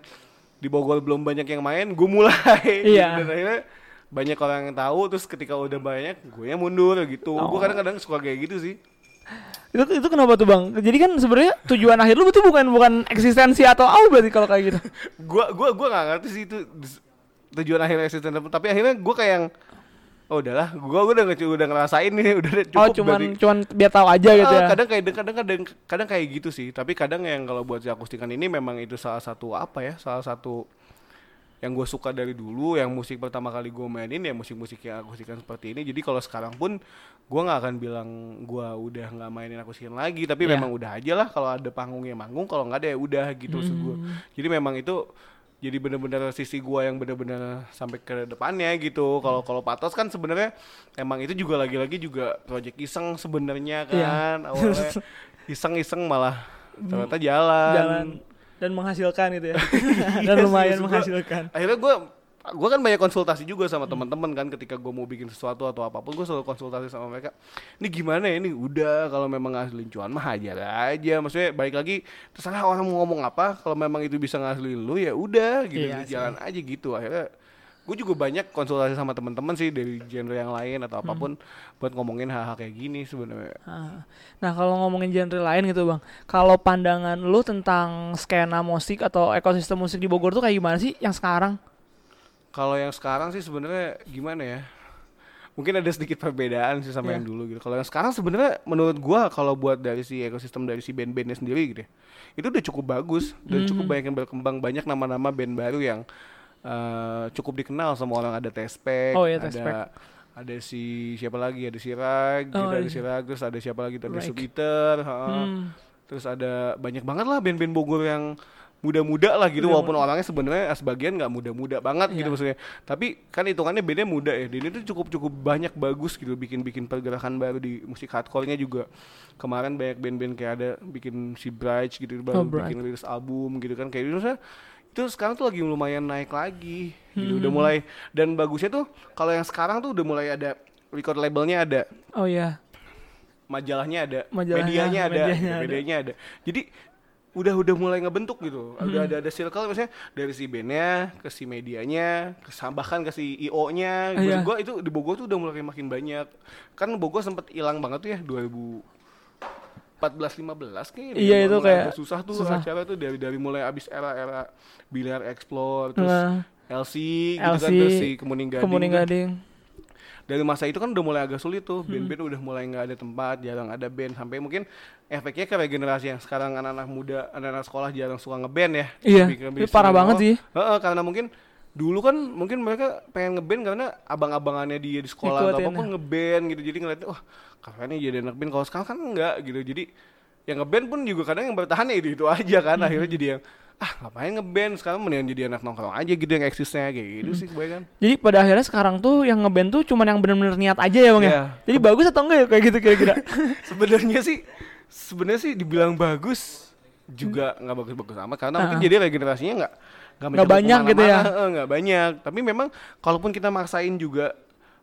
di Bogor belum banyak yang main gue mulai (laughs) Iya. dan akhirnya banyak orang yang tahu terus ketika udah banyak gue yang mundur gitu Oh. gue kadang-kadang suka kayak gitu sih Itu itu kenapa tuh bang? Jadi kan sebenarnya tujuan akhir lu itu bukan bukan eksistensi atau apa berarti kalau kayak gitu. (laughs) gua gua gua nggak ngerti sih itu tujuan akhirnya eksisten apa. tapi akhirnya gua kayak yang oh udahlah gua gua udah udah ngerasain nih (laughs) udah udah cukup oh cuman berarti. cuman biar tahu aja gitu ya. kadang kayak kadang kadang kadang kayak gitu sih tapi kadang yang kalau buat si akustikan ini memang itu salah satu apa ya salah satu yang gue suka dari dulu yang musik pertama kali gue mainin ya musik-musik yang akustikan seperti ini jadi kalau sekarang pun gue nggak akan bilang gue udah nggak mainin akustikan lagi tapi Iya. memang udah aja lah kalau ada panggungnya manggung kalau nggak ada ya udah gitu gue Hmm. jadi memang itu jadi bener-bener sisi gua yang bener-bener sampai ke depannya gitu kalau kalau patos kan sebenarnya emang itu juga lagi-lagi juga project iseng sebenarnya Iya. kan awalnya (laughs) iseng-iseng malah ternyata jalan, Jalan dan menghasilkan gitu ya. (laughs) Iya dan sih, lumayan gua, menghasilkan. akhirnya gua gua kan banyak konsultasi juga sama teman-teman kan ketika gua mau bikin sesuatu atau apa pun gua selalu konsultasi sama mereka. Ini gimana ya? Ini udah kalau memang ngasilin cuan mah hajar aja. Maksudnya balik lagi terserah orang mau ngomong apa kalau memang itu bisa ngasilin lu ya udah gitu. Iya jalan aja gitu. Akhirnya gue juga banyak konsultasi sama teman-teman sih dari genre yang lain atau Hmm. apa pun buat ngomongin hal-hal kayak gini sebenarnya. Ah. Nah kalau ngomongin genre lain gitu bang, kalau pandangan lu tentang skena musik atau ekosistem musik di Bogor tuh kayak gimana sih yang sekarang? Kalau yang sekarang sih sebenarnya gimana ya? Mungkin ada sedikit perbedaan sih sama Iya. yang dulu gitu. Kalau yang sekarang sebenarnya menurut gua kalau buat dari si ekosistem dari si band-bandnya sendiri gitu ya, itu udah cukup bagus dan Hmm. cukup banyak yang berkembang banyak nama-nama band baru yang eh, cukup dikenal sama orang ada Tespek, Oh iya, ada ada si siapa lagi ada si Rag, Oh, gitu, ada iya. si Rag, terus ada siapa lagi ada. Subiter. Hmm. terus ada banyak banget lah band-band Bogor yang muda-muda lah gitu Muda-muda. walaupun orangnya sebenarnya sebagian nggak muda-muda banget gitu Iya. maksudnya tapi kan hitungannya bandnya muda ya dan itu cukup cukup banyak bagus gitu bikin bikin pergerakan baru di musik hardcore-nya juga kemarin banyak band-band kayak ada bikin si Bright gitu baru Oh, Bright. bikin rilis album gitu kan kayak gitu maksudnya itu sekarang tuh lagi lumayan naik lagi gitu Hmm. udah mulai dan bagusnya tuh kalau yang sekarang tuh udah mulai ada record labelnya ada Oh iya. majalahnya ada, Majalahnya, medianya ada, medianya gitu, ada. medianya ada. Jadi udah udah mulai ngebentuk gitu. Udah Hmm. ada ada circle misalnya dari si bandnya ke si medianya, ke bahkan ke si IO-nya. Maksud Iya. gua itu di Bogor tuh udah mulai makin banyak. Kan Bogor sempet hilang banget tuh ya 2014 15 kayaknya. Iya, itu kayak susah tuh susah. acara tuh dari dari mulai abis era-era Biliar Explore terus Nah, LC gitu kan LC, terus si Kemuning Gading. Kemuning kan Gading. Dari masa itu kan udah mulai agak sulit tuh. Hmm. band-band udah mulai nggak ada tempat jarang ada band. Sampai mungkin efeknya ke regenerasi yang sekarang anak-anak muda anak-anak sekolah jarang suka ngeband ya. Iya, ini bikin parah banget sih. karena mungkin dulu kan mungkin mereka pengen ngeband karena abang-abangannya dia di sekolah atau Ngikutin, apa pun ngeband gitu. Jadi ngeliatnya wah nih jadi anak band. Kalau sekarang kan enggak gitu. Jadi yang ngeband pun juga kadang yang bertahan ya itu, itu aja kan. Hmm. akhirnya jadi yang ah ngapain ngeband sekarang mendingan jadi anak nongkrong aja gitu yang eksisnya kayak gitu Hmm. sih kebanyakan Jadi pada akhirnya sekarang tuh yang ngeband tuh cuman yang bener-bener niat aja ya bang ya. Iya. Jadi bagus atau enggak ya kayak gitu kira-kira? (laughs) sebenarnya sih sebenarnya sih dibilang bagus juga nggak bagus-bagus amat karena mungkin Ah. jadi regenerasinya nggak nggak banyak gitu ya? nggak banyak tapi memang kalaupun kita maksain juga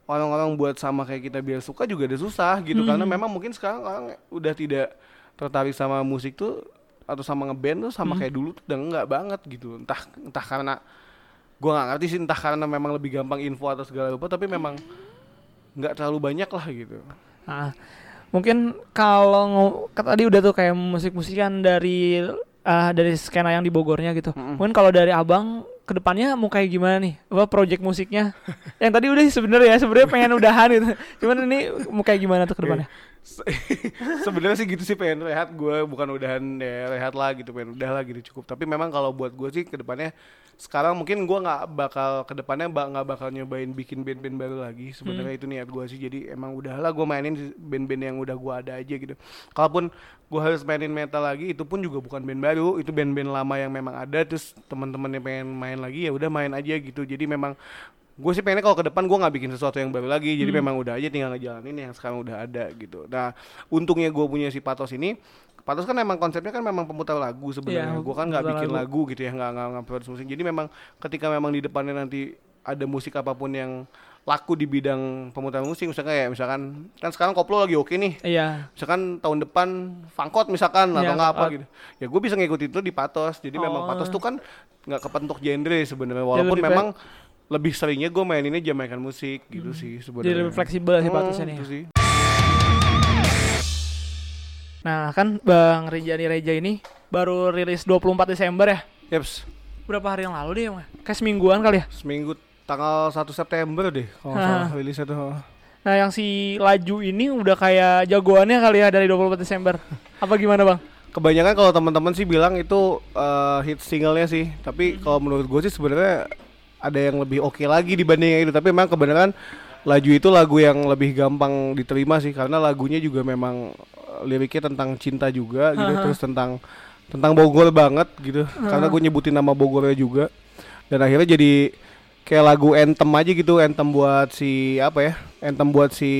orang-orang buat sama kayak kita biar suka juga ada susah gitu karena Hmm. memang mungkin sekarang orang udah tidak tertarik sama musik tuh atau sama ngeband tuh Hmm. sama kayak dulu tuh udah nggak banget gitu entah entah karena gua nggak ngerti sih entah karena memang lebih gampang info atau segala rupa tapi memang nggak terlalu banyak lah gitu Nah, mungkin kalau kan tadi udah tuh kayak musik-musikan dari ah, dari skena yang di Bogornya gitu. Mm-mm. Mungkin kalau dari Abang ke depannya mau kayak gimana nih? Apa project musiknya? (laughs) yang tadi udah sih sebenarnya ya, sebenarnya pengen udahan gitu. Cuman ini mau kayak gimana tuh ke depannya? Se- (laughs) sebenarnya sih gitu sih pengen rehat gue bukan udahan ya rehat lah gitu pengen udah lah gitu cukup. Tapi memang kalau buat gue sih ke depannya sekarang mungkin gue nggak bakal ke depannya nggak bakal nyobain bikin band-band baru lagi. Sebenarnya itu niat gue sih jadi emang udahlah gue mainin band-band yang udah gue ada aja gitu. Kalaupun gue harus mainin metal lagi itu pun juga bukan band baru itu band-band lama yang memang ada terus teman-temannya pengen main lagi ya udah main aja gitu. Jadi memang gue sih pengennya kalau ke depan gue nggak bikin sesuatu yang baru lagi jadi memang udah aja tinggal ngejalanin yang sekarang udah ada gitu nah untungnya gue punya si patos ini patos kan memang konsepnya kan memang pemutar lagu sebenarnya Iya, gue kan nggak bikin lagu. lagu. gitu ya nggak nggak produce musik jadi memang ketika memang di depannya nanti ada musik apa pun yang laku di bidang pemutar musik misalkan kayak misalkan kan sekarang koplo lagi oke nih Iya. misalkan tahun depan fangkot misalkan Iya, atau nggak apa gitu ya gue bisa ngikutin itu di patos jadi memang Oh. patos tuh kan nggak kepentuk genre sebenarnya walaupun memang lebih seringnya gue maininnya jamaikan musik gitu sih sebenarnya Hmm. Jadi lebih fleksibel sih Hmm, patosnya nih. itu sih. Nah, kan Bang Rinjani Reja ini baru rilis 24 Desember ya. Yeps, Berapa hari yang lalu deh, Bang? Kayak semingguan kali ya. seminggu tanggal 1 September deh kalau nggak Ah. salah rilisnya tuh Nah, yang si Laju ini udah kayak jagoannya kali ya dari 24 Desember. Apa gimana, Bang? kebanyakan kalau teman-teman sih bilang itu eh, hit singlenya sih tapi kalau menurut gue sih sebenarnya ada yang lebih oke lagi dibanding yang itu. Tapi memang kebenaran laju itu lagu yang lebih gampang diterima sih. Karena lagunya juga memang eh, liriknya tentang cinta juga gitu Aha. terus tentang tentang Bogor banget gitu. Karena gue nyebutin nama Bogornya juga. Dan akhirnya jadi kayak lagu anthem aja gitu anthem buat si apa ya anthem buat si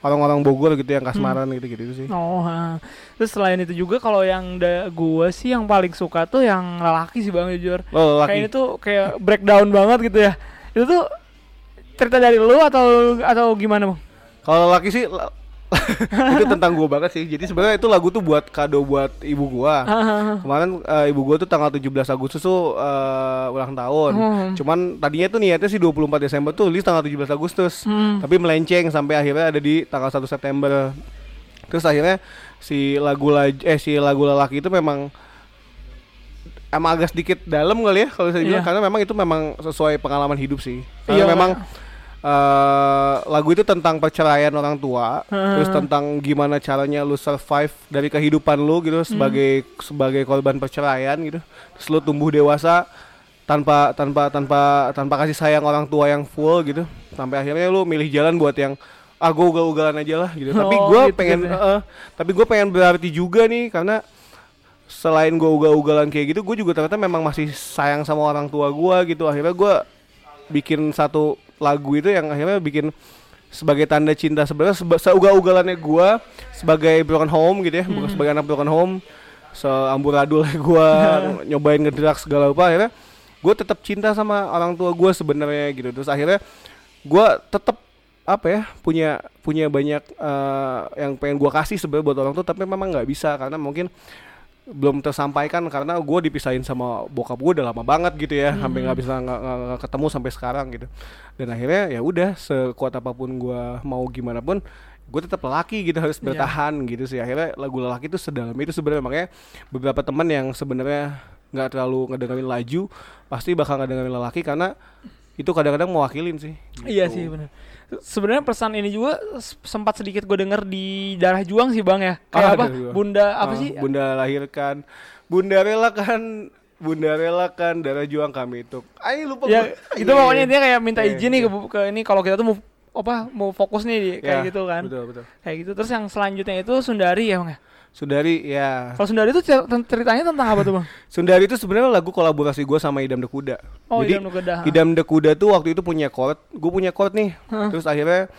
orang-orang Bogor gitu yang kasmaran gitu-gitu sih Oh, ha. terus selain itu juga kalau yang da gua sih yang paling suka tuh yang lelaki sih Bang jujur. lo Kayak ini laki tuh kayak breakdown banget gitu ya. Itu tuh cerita dari lu atau atau gimana, Bang? Kalau laki sih (laughs) itu tentang gua banget sih. Jadi sebenarnya itu lagu tuh buat kado buat ibu gua. (laughs) Kemarin eh, ibu gua tuh tanggal 17 Agustus tuh eh, ulang tahun. Hmm. Cuman tadinya tuh niatnya sih 24 Desember tuh rilis tanggal 17 Agustus. Hmm. Tapi melenceng sampai akhirnya ada di tanggal 1 September. Terus akhirnya si lagu laj- eh si lagu lelaki itu memang emang agak sedikit dalam kali ya kalau saya bilang Iya. karena memang itu memang sesuai pengalaman hidup sih. Karena Iya. memang eh lagu itu tentang perceraian orang tua, terus tentang gimana caranya lu survive dari kehidupan lu gitu sebagai sebagai korban perceraian gitu. Terus lu tumbuh dewasa tanpa tanpa tanpa tanpa kasih sayang orang tua yang full gitu. Sampai akhirnya lu milih jalan buat yang ah gue ugal-ugalan aja lah gitu. Tapi Oh, gue gitu pengen gitu eh, tapi gue pengen berarti juga nih karena selain gue ugal-ugalan kayak gitu gue juga ternyata memang masih sayang sama orang tua gue gitu akhirnya gue bikin satu lagu itu yang akhirnya bikin sebagai tanda cinta sebenarnya seba, seugal-ugalannya gue sebagai broken home gitu ya bukan sebagai anak broken home seamburadul gue (laughs) nyobain ngedrak segala apa akhirnya gue tetap cinta sama orang tua gue sebenarnya gitu. Terus akhirnya gue tetap apa ya punya punya banyak eh, yang pengen gue kasih sebenarnya buat orang tuh tapi memang nggak bisa karena mungkin belum tersampaikan karena gue dipisahin sama bokap gue udah lama banget gitu ya sampai nggak bisa nggak ketemu sampai sekarang gitu dan akhirnya ya udah sekuat apa pun gue mau gimana pun gue tetap lelaki gitu harus Iya. bertahan gitu sih akhirnya lagu lelaki itu sedalam itu sebenarnya makanya beberapa teman yang sebenarnya nggak terlalu ngedengerin laju pasti bakal ngedengerin lelaki karena itu kadang-kadang mewakilin sih Iya gitu. sih benar. Sebenarnya pesan ini juga sempat sedikit gue denger di darah juang sih bang ya. Kayak Ah, apa? Bunda apa Ah, sih? Bunda lahirkan, Bunda relakan, Bunda relakan darah juang kami itu. Ayo lupa Ya gua. itu pokoknya intinya kayak minta Iya, izin nih iya. ke, ke ini kalau kita tuh mau apa mau fokus nih kayak Ya, gitu kan. Betul, betul. Kayak gitu. Terus yang selanjutnya itu Sundari ya bang ya. Sundari ya. Kalau Sundari itu cer- ceritanya tentang apa tuh bang? (laughs) Sundari itu sebenarnya lagu kolaborasi gue sama Idam the Kuda. Oh Jadi Idam Nukedah. Idam the Kuda tuh waktu itu punya chord, gue punya chord nih. Hah. Terus akhirnya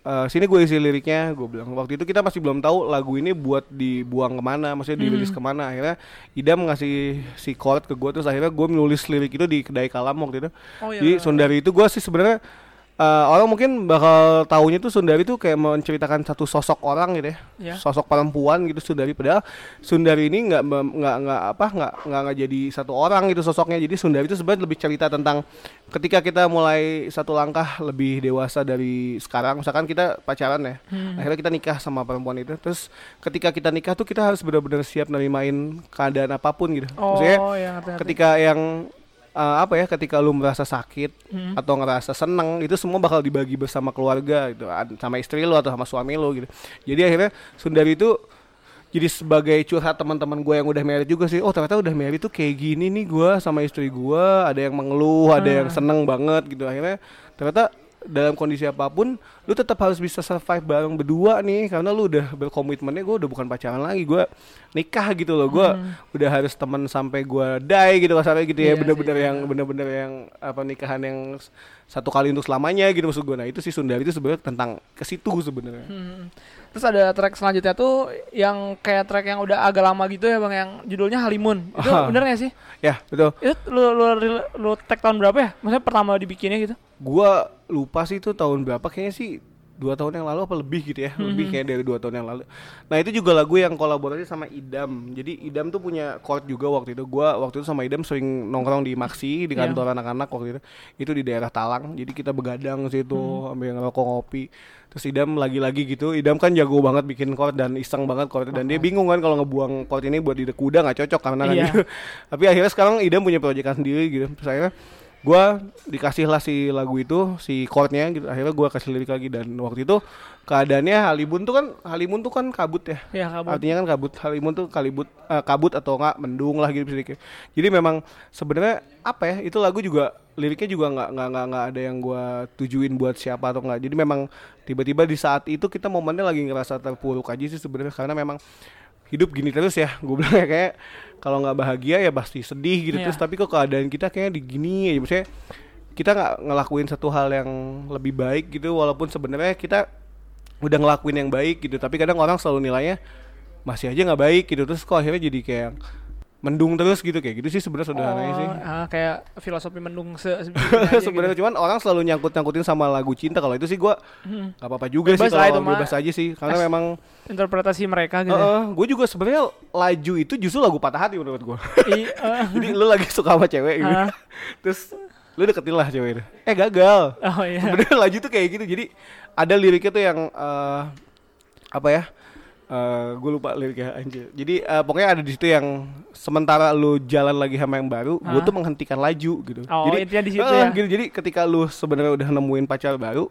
eh, sini gue isi liriknya, gue bilang waktu itu kita masih belum tahu lagu ini buat dibuang ke mana, maksudnya dirilis Hmm. ke mana. Akhirnya Idam ngasih si chord ke gue, terus akhirnya gue menulis lirik itu di kedai kalam waktu itu. Oh iya. Jadi Sundari itu gue sih sebenarnya eh, orang mungkin bakal taunya tuh Sundari tuh kayak menceritakan satu sosok orang gitu ya, Ya. sosok perempuan gitu Sundari. Padahal Sundari ini nggak nggak nggak apa nggak nggak nggak jadi satu orang gitu sosoknya. Jadi Sundari itu sebenarnya lebih cerita tentang ketika kita mulai satu langkah lebih dewasa dari sekarang. Misalkan kita pacaran ya, Hmm. akhirnya kita nikah sama perempuan itu. Terus ketika kita nikah tuh kita harus benar-benar siap nerimain keadaan apa pun gitu. Oh Maksudnya ya ngerti, ngerti. ketika yang uh, apa ya ketika lu merasa sakit Hmm. atau ngerasa seneng itu semua bakal dibagi bersama keluarga gitu sama istri lu atau sama suami lu gitu jadi akhirnya Sundari itu jadi sebagai curhat teman-teman gue yang udah married juga sih oh ternyata udah married tuh kayak gini nih gue sama istri gue ada yang mengeluh ada yang Hmm. seneng banget gitu akhirnya ternyata dalam kondisi apa pun lu tetap harus bisa survive bareng berdua nih karena lu udah berkomitmennya gue udah bukan pacaran lagi gue nikah gitu loh. Gue udah harus temen sampai gue die gitu kasarnya gitu ya. Hmm. Iya bener-bener sih, yang bener-bener yang apa nikahan yang satu kali untuk selamanya gitu maksud gue nah itu sih Sundari itu sebenarnya tentang ke situ sebenarnya. Hmm. Terus ada track selanjutnya tuh yang kayak track yang udah agak lama gitu ya bang yang judulnya Halimun. Itu Ah. bener gak sih? ya betul Itu lu lu lu, lu tag tahun berapa ya? Maksudnya pertama dibikinnya gitu? gua lupa sih itu tahun berapa kayaknya sih dua tahun yang lalu apa lebih gitu ya lebih Mhm. kayak dari dua tahun yang lalu nah itu juga lagu yang kolaborasi sama Idam jadi Idam tuh punya chord juga waktu itu gua waktu itu sama Idam sering nongkrong di Maxi di Iya. kantor anak-anak waktu itu itu di daerah Talang jadi kita begadang situ Hmm. ambil ngerokok ngopi terus Idam lagi-lagi gitu Idam kan jago banget bikin chord dan iseng banget chord dan dia bingung kan kalau ngebuang chord ini buat di kuda nggak cocok karena kan Iya. gitu. (laughs) tapi akhirnya sekarang Idam punya proyekan sendiri gitu terus akhirnya gua dikasih lah si lagu itu si chordnya gitu. Akhirnya gua kasih lirik lagi. Dan waktu itu keadaannya Halimun tuh kan Halimun tuh kan kabut ya? Ya kabut. artinya kan kabut. Halimun tuh kalibut eh, kabut atau enggak mendung lah gitu sedikit. Jadi memang sebenarnya apa ya itu lagu juga liriknya juga nggak nggak nggak nggak ada yang gua tujuin buat siapa atau enggak. Jadi memang tiba-tiba di saat itu kita momennya lagi ngerasa terpuruk aja sih sebenarnya. Karena memang hidup gini terus ya. Gue bilang ya kayak kalau nggak bahagia ya pasti sedih gitu. Iya. terus tapi kok keadaan kita kayaknya di gini aja maksudnya kita nggak ngelakuin satu hal yang lebih baik gitu walaupun sebenarnya kita udah ngelakuin yang baik gitu. Tapi kadang orang selalu nilainya masih aja nggak baik gitu. Terus kok akhirnya jadi kayak mendung terus gitu. Kayak gitu sih sebenarnya sederhananya sih. ah, kayak filosofi mendung se (laughs) aja sebenarnya gitu. cuman orang selalu nyangkut nyangkutin sama lagu cinta. Kalau itu sih gua Hmm. nggak apa-apa juga Bebas sih kalau bebas aja sih. Karena As- memang interpretasi mereka gitu. gue juga sebenarnya laju itu justru lagu patah hati menurut gua I- eh, (laughs) jadi lu lagi suka sama cewek gitu Ah. terus lu deketin lah cewek itu eh gagal oh iya. sebenarnya laju tuh kayak gitu jadi ada liriknya tuh yang eh, apa ya gue lupa liriknya anjir jadi eh, pokoknya ada di situ yang sementara lu jalan lagi sama yang baru gue Hah? tuh menghentikan laju gitu Oh, jadi di situ eh, ya. gitu. jadi ketika lu sebenarnya udah nemuin pacar baru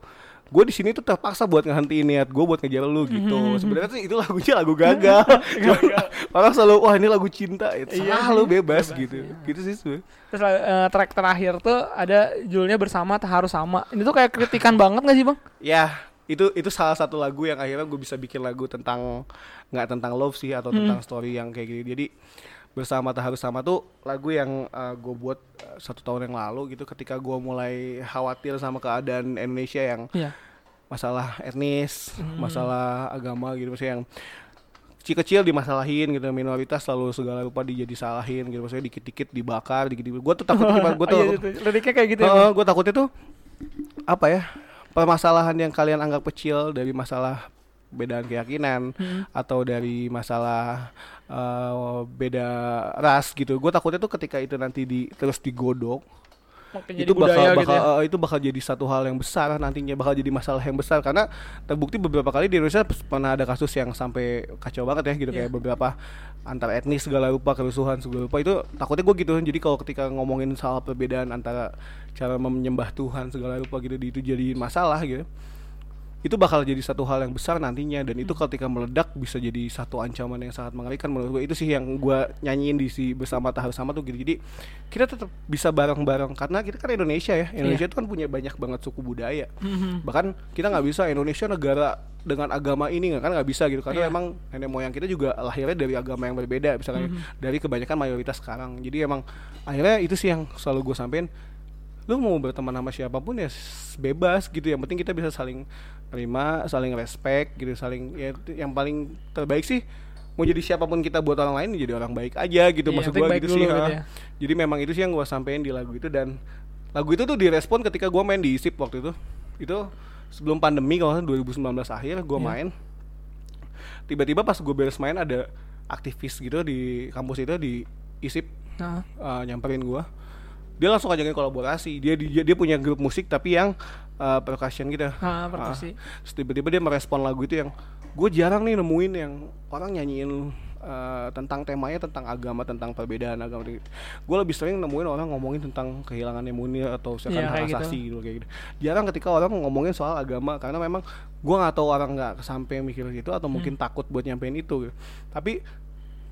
gue di sini tuh terpaksa buat ngehentiin niat gue buat ngejar lu gitu Mhm. sebenarnya sih itu lagunya lagu gagal (laughs) orang selalu wah ini lagu cinta itu Iya salah lu sih, bebas, bebas, gitu iya. gitu sih sebenarnya. Terus eh, track terakhir tuh ada judulnya bersama harus sama. Ini tuh kayak kritikan banget gak sih bang? Ya, itu itu salah satu lagu yang akhirnya gue bisa bikin lagu tentang nggak tentang love sih atau tentang story yang kayak gini. Jadi bersama tak harus sama tuh lagu yang gue buat uh, satu tahun yang lalu gitu ketika gue mulai khawatir sama keadaan Indonesia yang Iya. masalah etnis, Hmm. masalah agama gitu maksudnya yang kecil-kecil dimasalahin gitu minoritas selalu segala rupa dijadi salahin gitu maksudnya dikit-dikit dibakar dikit-dikit gue tuh takut (laughs) gue tuh Oh, iya, liriknya kayak gitu ya. Heeh, Bang? gue takutnya tuh apa ya permasalahan yang kalian anggap kecil dari masalah bedaan keyakinan Hmm. atau dari masalah eh, beda ras gitu gue takutnya tuh ketika itu nanti di terus digodok Makin itu bakal budaya bakal gitu ya. eh, itu bakal jadi satu hal yang besar nantinya bakal jadi masalah yang besar karena terbukti beberapa kali di Indonesia pernah ada kasus yang sampai kacau banget ya gitu Iya. kayak beberapa antar etnis segala rupa kerusuhan segala rupa itu takutnya gue gitu jadi kalau ketika ngomongin soal perbedaan antara cara menyembah Tuhan segala rupa gitu itu jadi masalah gitu itu bakal jadi satu hal yang besar nantinya dan itu ketika meledak bisa jadi satu ancaman yang sangat mengerikan menurut gue itu sih yang gue nyanyiin di si bersama tahap sama tuh gitu. Jadi kita tetap bisa bareng-bareng karena kita kan Indonesia ya. Indonesia itu kan punya banyak banget suku budaya. Mhm. bahkan kita nggak bisa Indonesia negara dengan agama ini nggak kan? Nggak bisa gitu. Karena Iya. emang nenek moyang kita juga lahirnya dari agama yang berbeda misalnya Mhm. dari kebanyakan mayoritas sekarang. Jadi emang akhirnya itu sih yang selalu gue sampein. Lu mau berteman sama siapa pun ya bebas gitu. Yang penting kita bisa saling terima saling respect gitu saling ya yang paling terbaik sih mau jadi siapa pun kita buat orang lain jadi orang baik aja gitu Iya, maksud baik gitu sih gitu ya. jadi memang itu sih yang gua sampein di lagu itu dan lagu itu tuh direspon ketika gua main di ISIP waktu itu. Itu sebelum pandemi kalau nggak salah 2019 akhir gua Iya. main. Tiba-tiba pas gue beres main ada aktivis gitu di kampus itu di ISIP Nah, uh, nyamperin gua. Dia langsung ngajakin kolaborasi. Dia dia, dia punya grup musik tapi yang uh, percussion gitu ah, perkusi. Terus tiba-tiba dia merespon lagu itu yang gue jarang nih nemuin yang orang nyanyiin uh, tentang temanya tentang agama tentang perbedaan agama gue lebih sering nemuin orang ngomongin tentang kehilangan imunnya atau misalkan Iya, hak kayak gitu. asasi gitu kayak gitu jarang ketika orang ngomongin soal agama karena memang gue nggak tahu orang nggak sampai mikir gitu atau mungkin Hmm. takut buat nyampein itu gitu. tapi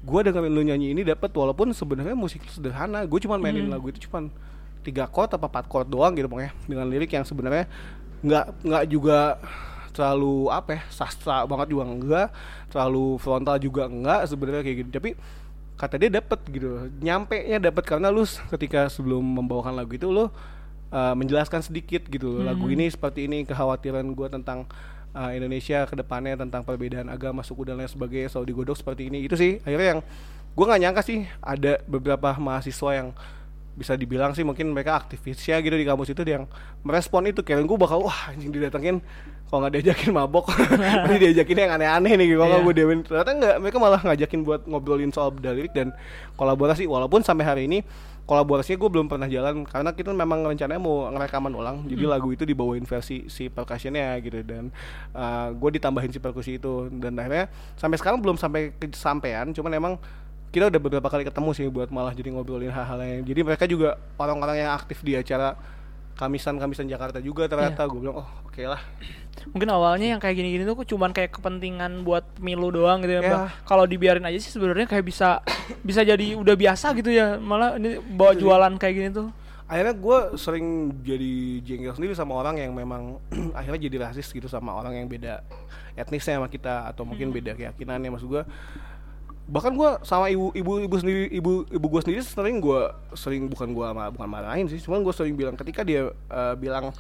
gue dengerin lu nyanyi ini dapat walaupun sebenarnya musik sederhana gue cuma mainin Hmm. lagu itu cuma tiga chord apa empat chord doang gitu pokoknya. Dengan lirik yang sebenarnya nggak nggak juga terlalu apa ya sastra banget juga enggak terlalu frontal juga enggak sebenarnya kayak gitu. Tapi kata dia dapet gitu nyampe nya dapet. Karena lu ketika sebelum membawakan lagu itu lu uh, menjelaskan sedikit gitu lagu Hmm. ini seperti ini kekhawatiran gue tentang uh, Indonesia ke depannya tentang perbedaan agama suku dan lain sebagainya selalu digodok seperti ini. Itu sih akhirnya yang gue nggak nyangka sih ada beberapa mahasiswa yang bisa dibilang sih mungkin mereka aktivisnya gitu di kampus itu yang merespon itu. Kira gue bakal wah anjing didatengin kalau nggak diajakin mabok. (laughs) Nanti diajakin yang aneh-aneh nih kalau Iya. gue demen ternyata nggak mereka malah ngajakin buat ngobrolin soal lirik dan kolaborasi. Walaupun sampai hari ini kolaborasinya gue belum pernah jalan karena kita memang rencananya mau ngerekaman ulang. Jadi lagu itu dibawain versi si percussionnya gitu dan gue ditambahin si perkusi itu. Dan akhirnya sampai sekarang belum sampai kesampaian cuman emang kita udah beberapa kali ketemu sih buat malah jadi ngobrolin hal-hal yang jadi mereka juga orang-orang yang aktif di acara kamisan-kamisan Jakarta juga ternyata gue bilang oh oke lah Mungkin awalnya yang kayak gini-gini tuh cuman kayak kepentingan buat pemilu doang gitu ya. Bang. Kalau dibiarin aja sih sebenarnya kayak bisa bisa jadi udah biasa gitu ya. Malah ini bawa Iya sih. jualan kayak gini tuh. akhirnya gue sering jadi jengkel sendiri sama orang yang memang (clears throat) akhirnya jadi rasis gitu sama orang yang beda etnisnya sama kita atau mungkin beda keyakinannya maksud gue bahkan gue sama ibu ibu ibu sendiri ibu ibu gue sendiri sering gue sering bukan gue bukan marahin sih. Cuman gue sering bilang ketika dia eh, bilang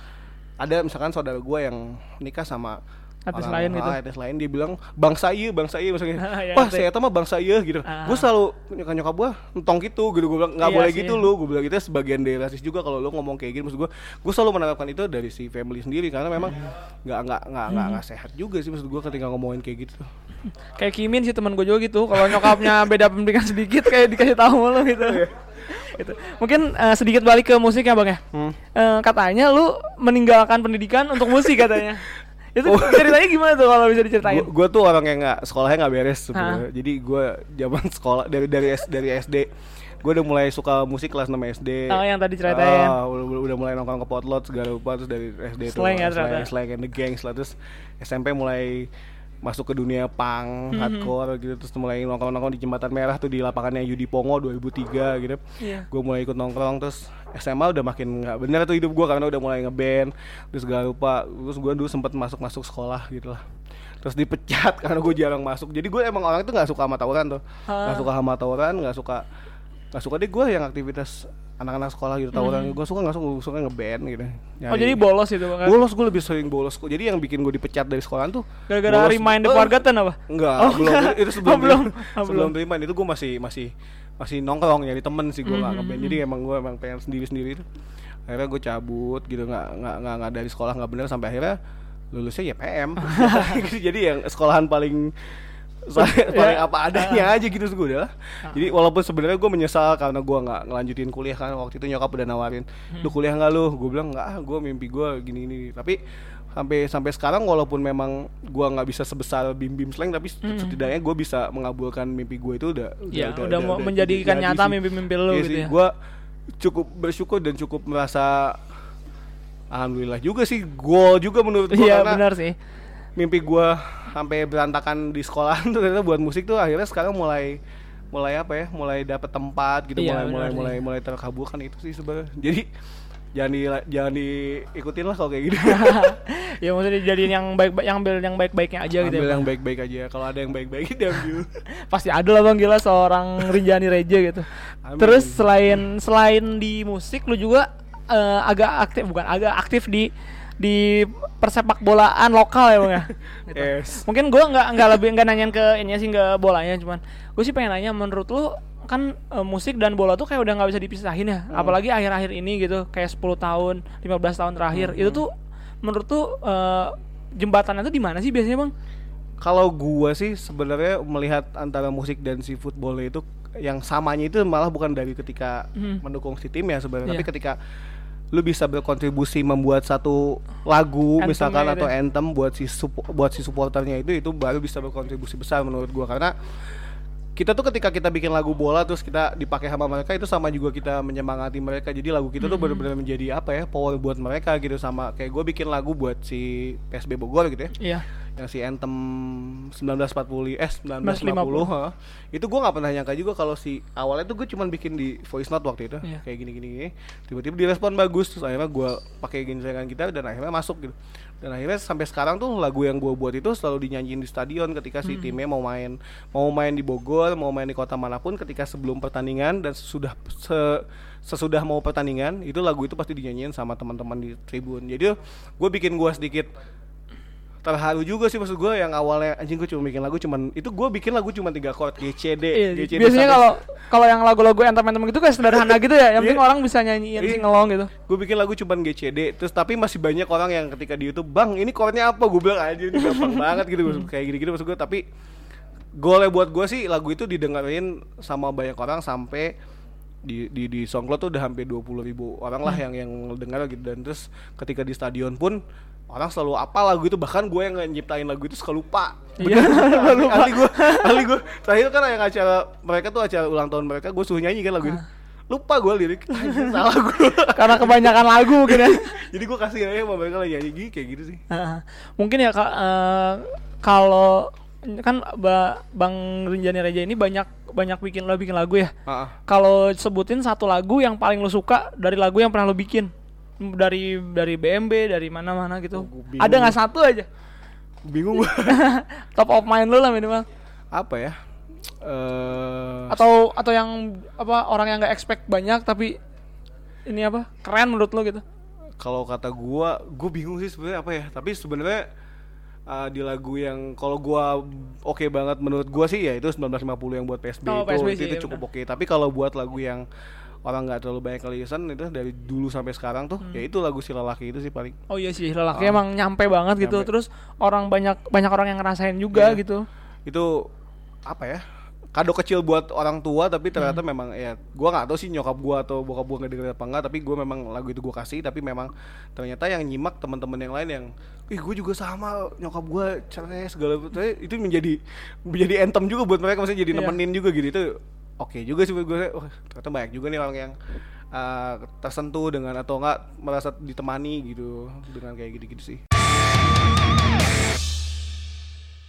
ada misalkan saudara gue yang nikah sama Etnis orang- lain gitu. etnis lain dia bilang bangsa iya bangsa iya maksudnya (laughs) Ya, wah ngerti. saya tahu mah bangsa iya gitu Ah. gue selalu nyokap nyokap gue entong gitu gitu gue bilang nggak Iya boleh sih. gitu lu gue bilang gitu sebagian dari rasis juga kalau lu ngomong kayak gitu maksud gue gue selalu menerapkan itu dari si family sendiri karena memang nggak nggak nggak nggak sehat juga sih maksud gue ketika ngomongin kayak gitu Kayak Kimin sih teman gue juga gitu. Kalau nyokapnya (laughs) beda pendidikan sedikit kayak dikasih tahu lu gitu. Gitu. Mungkin eh, sedikit balik ke musik ya, Bang ya. Hmm. Eh, katanya lu meninggalkan pendidikan untuk musik katanya. (laughs) Itu Oh. ceritanya gimana tuh kalau bisa diceritain? gue tuh orang yang nggak sekolahnya nggak beres sebenarnya jadi gue zaman (laughs) sekolah dari dari S- dari SD gue udah mulai suka musik kelas 6 SD Oh, yang tadi ceritain. Ah, udah, udah, mulai nongkrong ke potlot segala rupa terus dari SD tuh Slang ya ternyata. slang, slang and the gangs lah terus SMP mulai masuk ke dunia punk, Mhm. hardcore gitu terus mulai nongkrong-nongkrong di Jembatan Merah tuh di lapangannya Yudi Pongo 2003 gitu. Iya. Gue mulai ikut nongkrong terus SMA udah makin nggak bener tuh hidup gue karena udah mulai ngeband terus segala rupa terus gue dulu sempet masuk-masuk sekolah gitu lah. terus dipecat (laughs) karena gue jarang masuk jadi gue emang orang itu nggak suka sama tawuran tuh nggak Ah. suka sama tawuran nggak suka nggak suka deh gue yang aktivitas anak-anak sekolah gitu tawuran gue suka nggak suka gue suka ngeband gitu Hmm. Oh jadi bolos itu bang? bolos gue lebih sering bolos kok jadi yang bikin gue dipecat dari sekolahan tuh Gara-gara remind the Eh, forgotten apa? Enggak, Oh, belum. enggak. Itu (laughs) sebelum Oh, belum. Oh, sebelum belum. terima itu gue masih masih masih nongkrong nyari temen sih gue nggak Mhm, ngeband. Jadi emang gue emang pengen sendiri sendiri itu. Akhirnya gue cabut gitu nggak nggak nggak nggak dari sekolah nggak bener sampai akhirnya lulusnya ya PM. (laughs) (laughs) Jadi yang sekolahan paling saya paling Ya. apa adanya aja gitu gue udah lah. Jadi walaupun sebenarnya gue menyesal karena gue nggak ngelanjutin kuliah kan waktu itu nyokap udah nawarin, lu kuliah nggak lu? Gue bilang nggak, ah, gue mimpi gue gini gini. Tapi sampai sampai sekarang walaupun memang gue nggak bisa sebesar bim bim slang tapi setidaknya gue bisa mengabulkan mimpi gue itu udah Ya, udah mau menjadikan jadi nyata mimpi-mimpi lu Iya gitu sih, ya. Gue cukup bersyukur dan cukup merasa alhamdulillah juga sih gol juga menurut gue Iya karena benar sih. Mimpi gua sampai berantakan di sekolah tuh (laughs) ternyata buat musik tuh akhirnya sekarang mulai mulai apa ya mulai dapat tempat gitu Iya, mulai mulai mulai mulai terkabulkan itu sih sebenarnya (laughs) jadi jangan di jangan diikutin lah kalau kayak gitu (laughs) ya maksudnya jadiin yang baik yang ambil yang baik-baiknya aja gitu ambil ya. yang Bang. baik-baik aja kalau ada yang baik-baik diambil Pasti ada lah Bang gila seorang Rinjani Reja gitu. Amin. Terus selain selain di musik lu juga eh, agak aktif bukan agak aktif di di persepak bolaan lokal ya Bang ya. (laughs) Gitu. yes Mungkin gua nggak nggak lebih nggak nanyain ke ini sih nggak bolanya cuman gue sih pengen nanya menurut lu kan eh, musik dan bola tuh kayak udah nggak bisa dipisahin ya apalagi akhir-akhir ini gitu kayak 10 tahun 15 tahun terakhir itu tuh menurut tuh eh, jembatannya tuh di mana sih biasanya bang kalau gua sih sebenarnya melihat antara musik dan si football itu yang samanya itu malah bukan dari ketika Hmm. mendukung si tim ya sebenarnya Iya. tapi ketika lu bisa berkontribusi membuat satu lagu Anthemnya misalkan gitu atau ya. anthem buat si buat si supporternya itu itu baru bisa berkontribusi besar menurut gua karena kita tuh ketika kita bikin lagu bola terus kita dipakai sama mereka itu sama juga kita menyemangati mereka. Jadi lagu kita tuh benar-benar menjadi apa ya power buat mereka gitu. Sama kayak gue bikin lagu buat si PSB Bogor gitu ya. Iya. Yang si Anthem 1940 eh 1950 1950. heeh. itu gue nggak pernah nyangka juga kalau si awalnya tuh gue cuman bikin di voice note waktu itu. Iya. kayak gini gini gini tiba-tiba direspon bagus terus akhirnya gue pakai genjrengan kita dan akhirnya masuk gitu dan akhirnya sampai sekarang tuh lagu yang gue buat itu selalu dinyanyiin di stadion ketika Hmm. si timnya mau main mau main di Bogor mau main di kota mana pun ketika sebelum pertandingan dan sudah se- sesudah mau pertandingan itu lagu itu pasti dinyanyiin sama teman-teman di tribun jadi gue bikin gue sedikit terharu juga sih maksud gue yang awalnya anjing gue cuma bikin lagu cuman itu gue bikin lagu cuma tiga chord G C D Iya, G, C, D, biasanya kalau kalau yang lagu-lagu anthem-anthem gitu kayak sederhana gitu ya yang penting Iya. orang bisa nyanyiin Iya. singelong gitu gue bikin lagu cuman G C D terus tapi masih banyak orang yang ketika di YouTube bang ini chordnya apa gue bilang aja ini gampang (laughs) banget gitu Hmm. maksud- kayak gini gini maksud gue tapi golnya buat gue sih lagu itu didengerin sama banyak orang sampai di di di SoundCloud tuh udah hampir 20 ribu orang lah yang yang dengar gitu dan terus ketika di stadion pun orang selalu apa lagu itu? Bahkan gue yang nyiptain lagu itu suka lupa. Iya, (laughs) ahli, ahli gue ahli gue terakhir kan yang acara mereka tuh acara ulang tahun mereka gue suruh nyanyi kan lagu itu lupa gue lirik. Salah gue (laughs) karena kebanyakan lagu mungkin ya. (laughs) Jadi gue kasih aja sama mereka lagi nyanyi gini kayak gitu sih. Heeh. mungkin ya Kak, eh, kalau kan ba- Bang Rinjani Reja ini banyak banyak bikin lo bikin lagu ya. Heeh. Kalau sebutin satu lagu yang paling lo suka dari lagu yang pernah lo bikin dari dari BMB dari mana-mana gitu. Oh, gua. Ada nggak satu aja? Bingung. Gue (laughs) top of mind lo lah minimal. Apa ya? Eh atau atau yang apa orang yang nggak expect banyak tapi ini apa keren menurut lo gitu. kalau kata gua gue bingung sih sebenarnya apa ya. Tapi sebenarnya uh, di lagu yang kalau gua oke banget menurut gua sih ya itu 1950 yang buat PSB Oh, itu. PSB itu, sih, itu iya cukup oke. Tapi kalau buat lagu yang orang nggak terlalu banyak kali listen itu dari dulu sampai sekarang tuh ya itu lagu si lelaki itu sih paling Oh iya sih lelaki Ah. emang nyampe banget gitu. Nyampe. Terus orang banyak banyak orang yang ngerasain juga Iya. gitu. itu apa ya kado kecil buat orang tua tapi ternyata Hmm. memang ya gua nggak tahu sih nyokap gua atau bokap gua nggak denger apa enggak tapi gua memang lagu itu gua kasih tapi memang ternyata yang nyimak teman-teman yang lain yang ih gue juga sama nyokap gua cerai segala itu menjadi menjadi anthem juga buat mereka maksudnya jadi Iya. nemenin juga gitu itu oke juga sih gue wah ternyata banyak juga nih orang yang uh, tersentuh dengan atau enggak merasa ditemani gitu dengan kayak gitu-gitu sih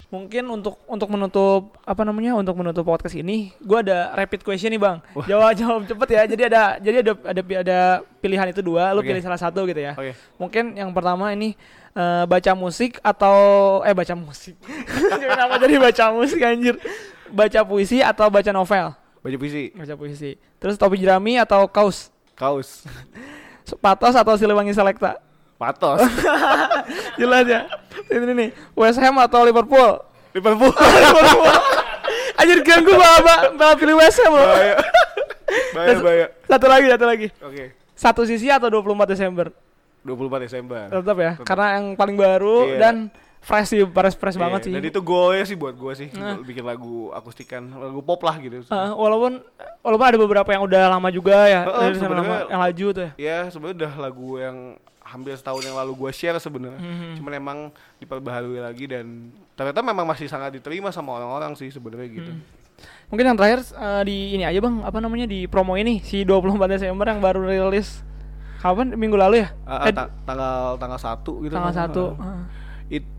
Mungkin untuk untuk menutup apa namanya untuk menutup podcast ini, gua ada rapid question nih bang. Jawab jawab cepet ya. Jadi ada jadi ada ada ada pilihan itu dua. Lu Oke. pilih salah satu gitu ya. Oke. Mungkin yang pertama ini eh, baca musik atau eh baca musik. (laughs) Kenapa jadi baca musik anjir? Baca puisi atau baca novel? Baju puisi, Baca puisi. Terus topi jerami atau kaos? kaos, (laughs) Patos atau Siliwangi Selekta? patos, (laughs) Jelas ya. Ini nih, West Ham atau Liverpool? Liverpool. (laughs) Liverpool. Anjir ganggu bapak, bapak pilih West Ham loh. Bahaya. Bahaya, bahaya. Satu lagi, satu lagi. Oke. Satu sisi atau 24 Desember? 24 Desember. Tetap ya, Tetap. karena yang paling baru Iya. dan fresh sih, fresh fresh Iya, banget sih. Dan itu goalnya sih buat gue sih, Nah. bikin lagu akustikan, lagu pop lah gitu. Heeh, walaupun walaupun ada beberapa yang udah lama juga ya, sana sebenarnya- yang laju tuh ya. Ya sebenarnya udah lagu yang hampir setahun yang lalu gue share sebenarnya. Mhm. Cuman emang diperbaharui lagi dan ternyata memang masih sangat diterima sama orang-orang sih sebenarnya gitu. Hmm. Mungkin yang terakhir eh, di ini aja bang, apa namanya di promo ini si 24 Desember yang baru rilis kapan minggu lalu ya? Eh, ta- tanggal tanggal satu gitu. tanggal kan. satu. Ah.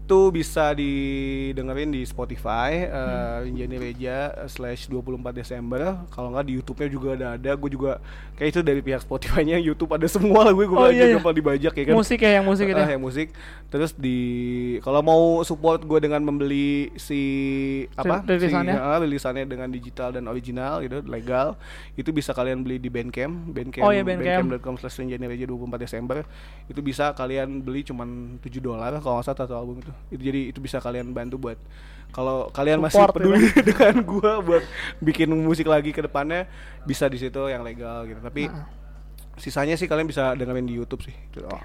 Itu bisa didengerin di Spotify Hmm. eh, Rinjani Reja slash 24 Desember. Kalau nggak di YouTube-nya juga ada ada. Gue juga kayak itu dari pihak Spotify-nya (laughs) YouTube ada semua lah gue gue Oh, iya, iya. gampang dibajak ya kan. Musik ya yang musik itu. Ah, yang musik. Terus di kalau mau support gue dengan membeli si apa? rilisannya? Si, ah, rilisannya dengan digital dan original gitu, legal. Itu bisa kalian beli di Bandcamp, Bandcamp, Oh, iya, Bandcamp. bandcamp.com slash Reja 24 Desember. Itu bisa kalian beli cuman 7 dolar kalau nggak salah satu album itu. Itu jadi itu bisa kalian bantu buat kalau kalian masih Support, peduli (laughs) dengan gua buat bikin musik lagi ke depannya bisa di situ yang legal gitu. Tapi Heeh. sisanya sih kalian bisa dengerin di YouTube sih. Gitu. Oh.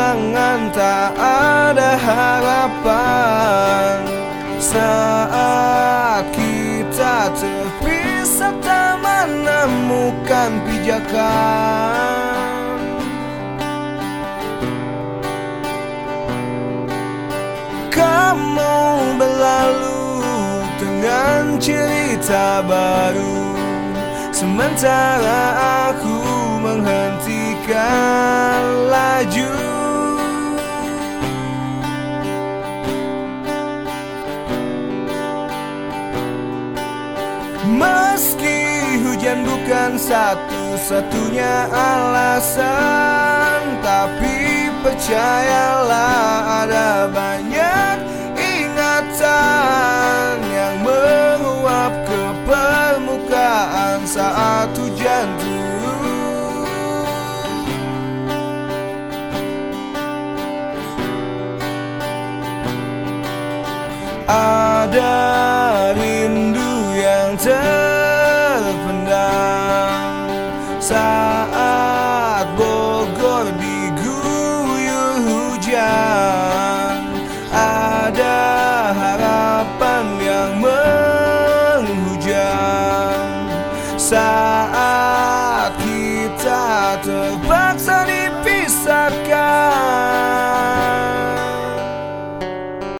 Pengulangan, tak ada harapan. Saat kita terpisah tak menemukan pijakan. Kamu berlalu dengan cerita baru. Sementara aku menghentikan laju hujan bukan satu-satunya alasan Tapi percayalah ada banyak ingatan Yang menguap ke permukaan saat hujan turun Ada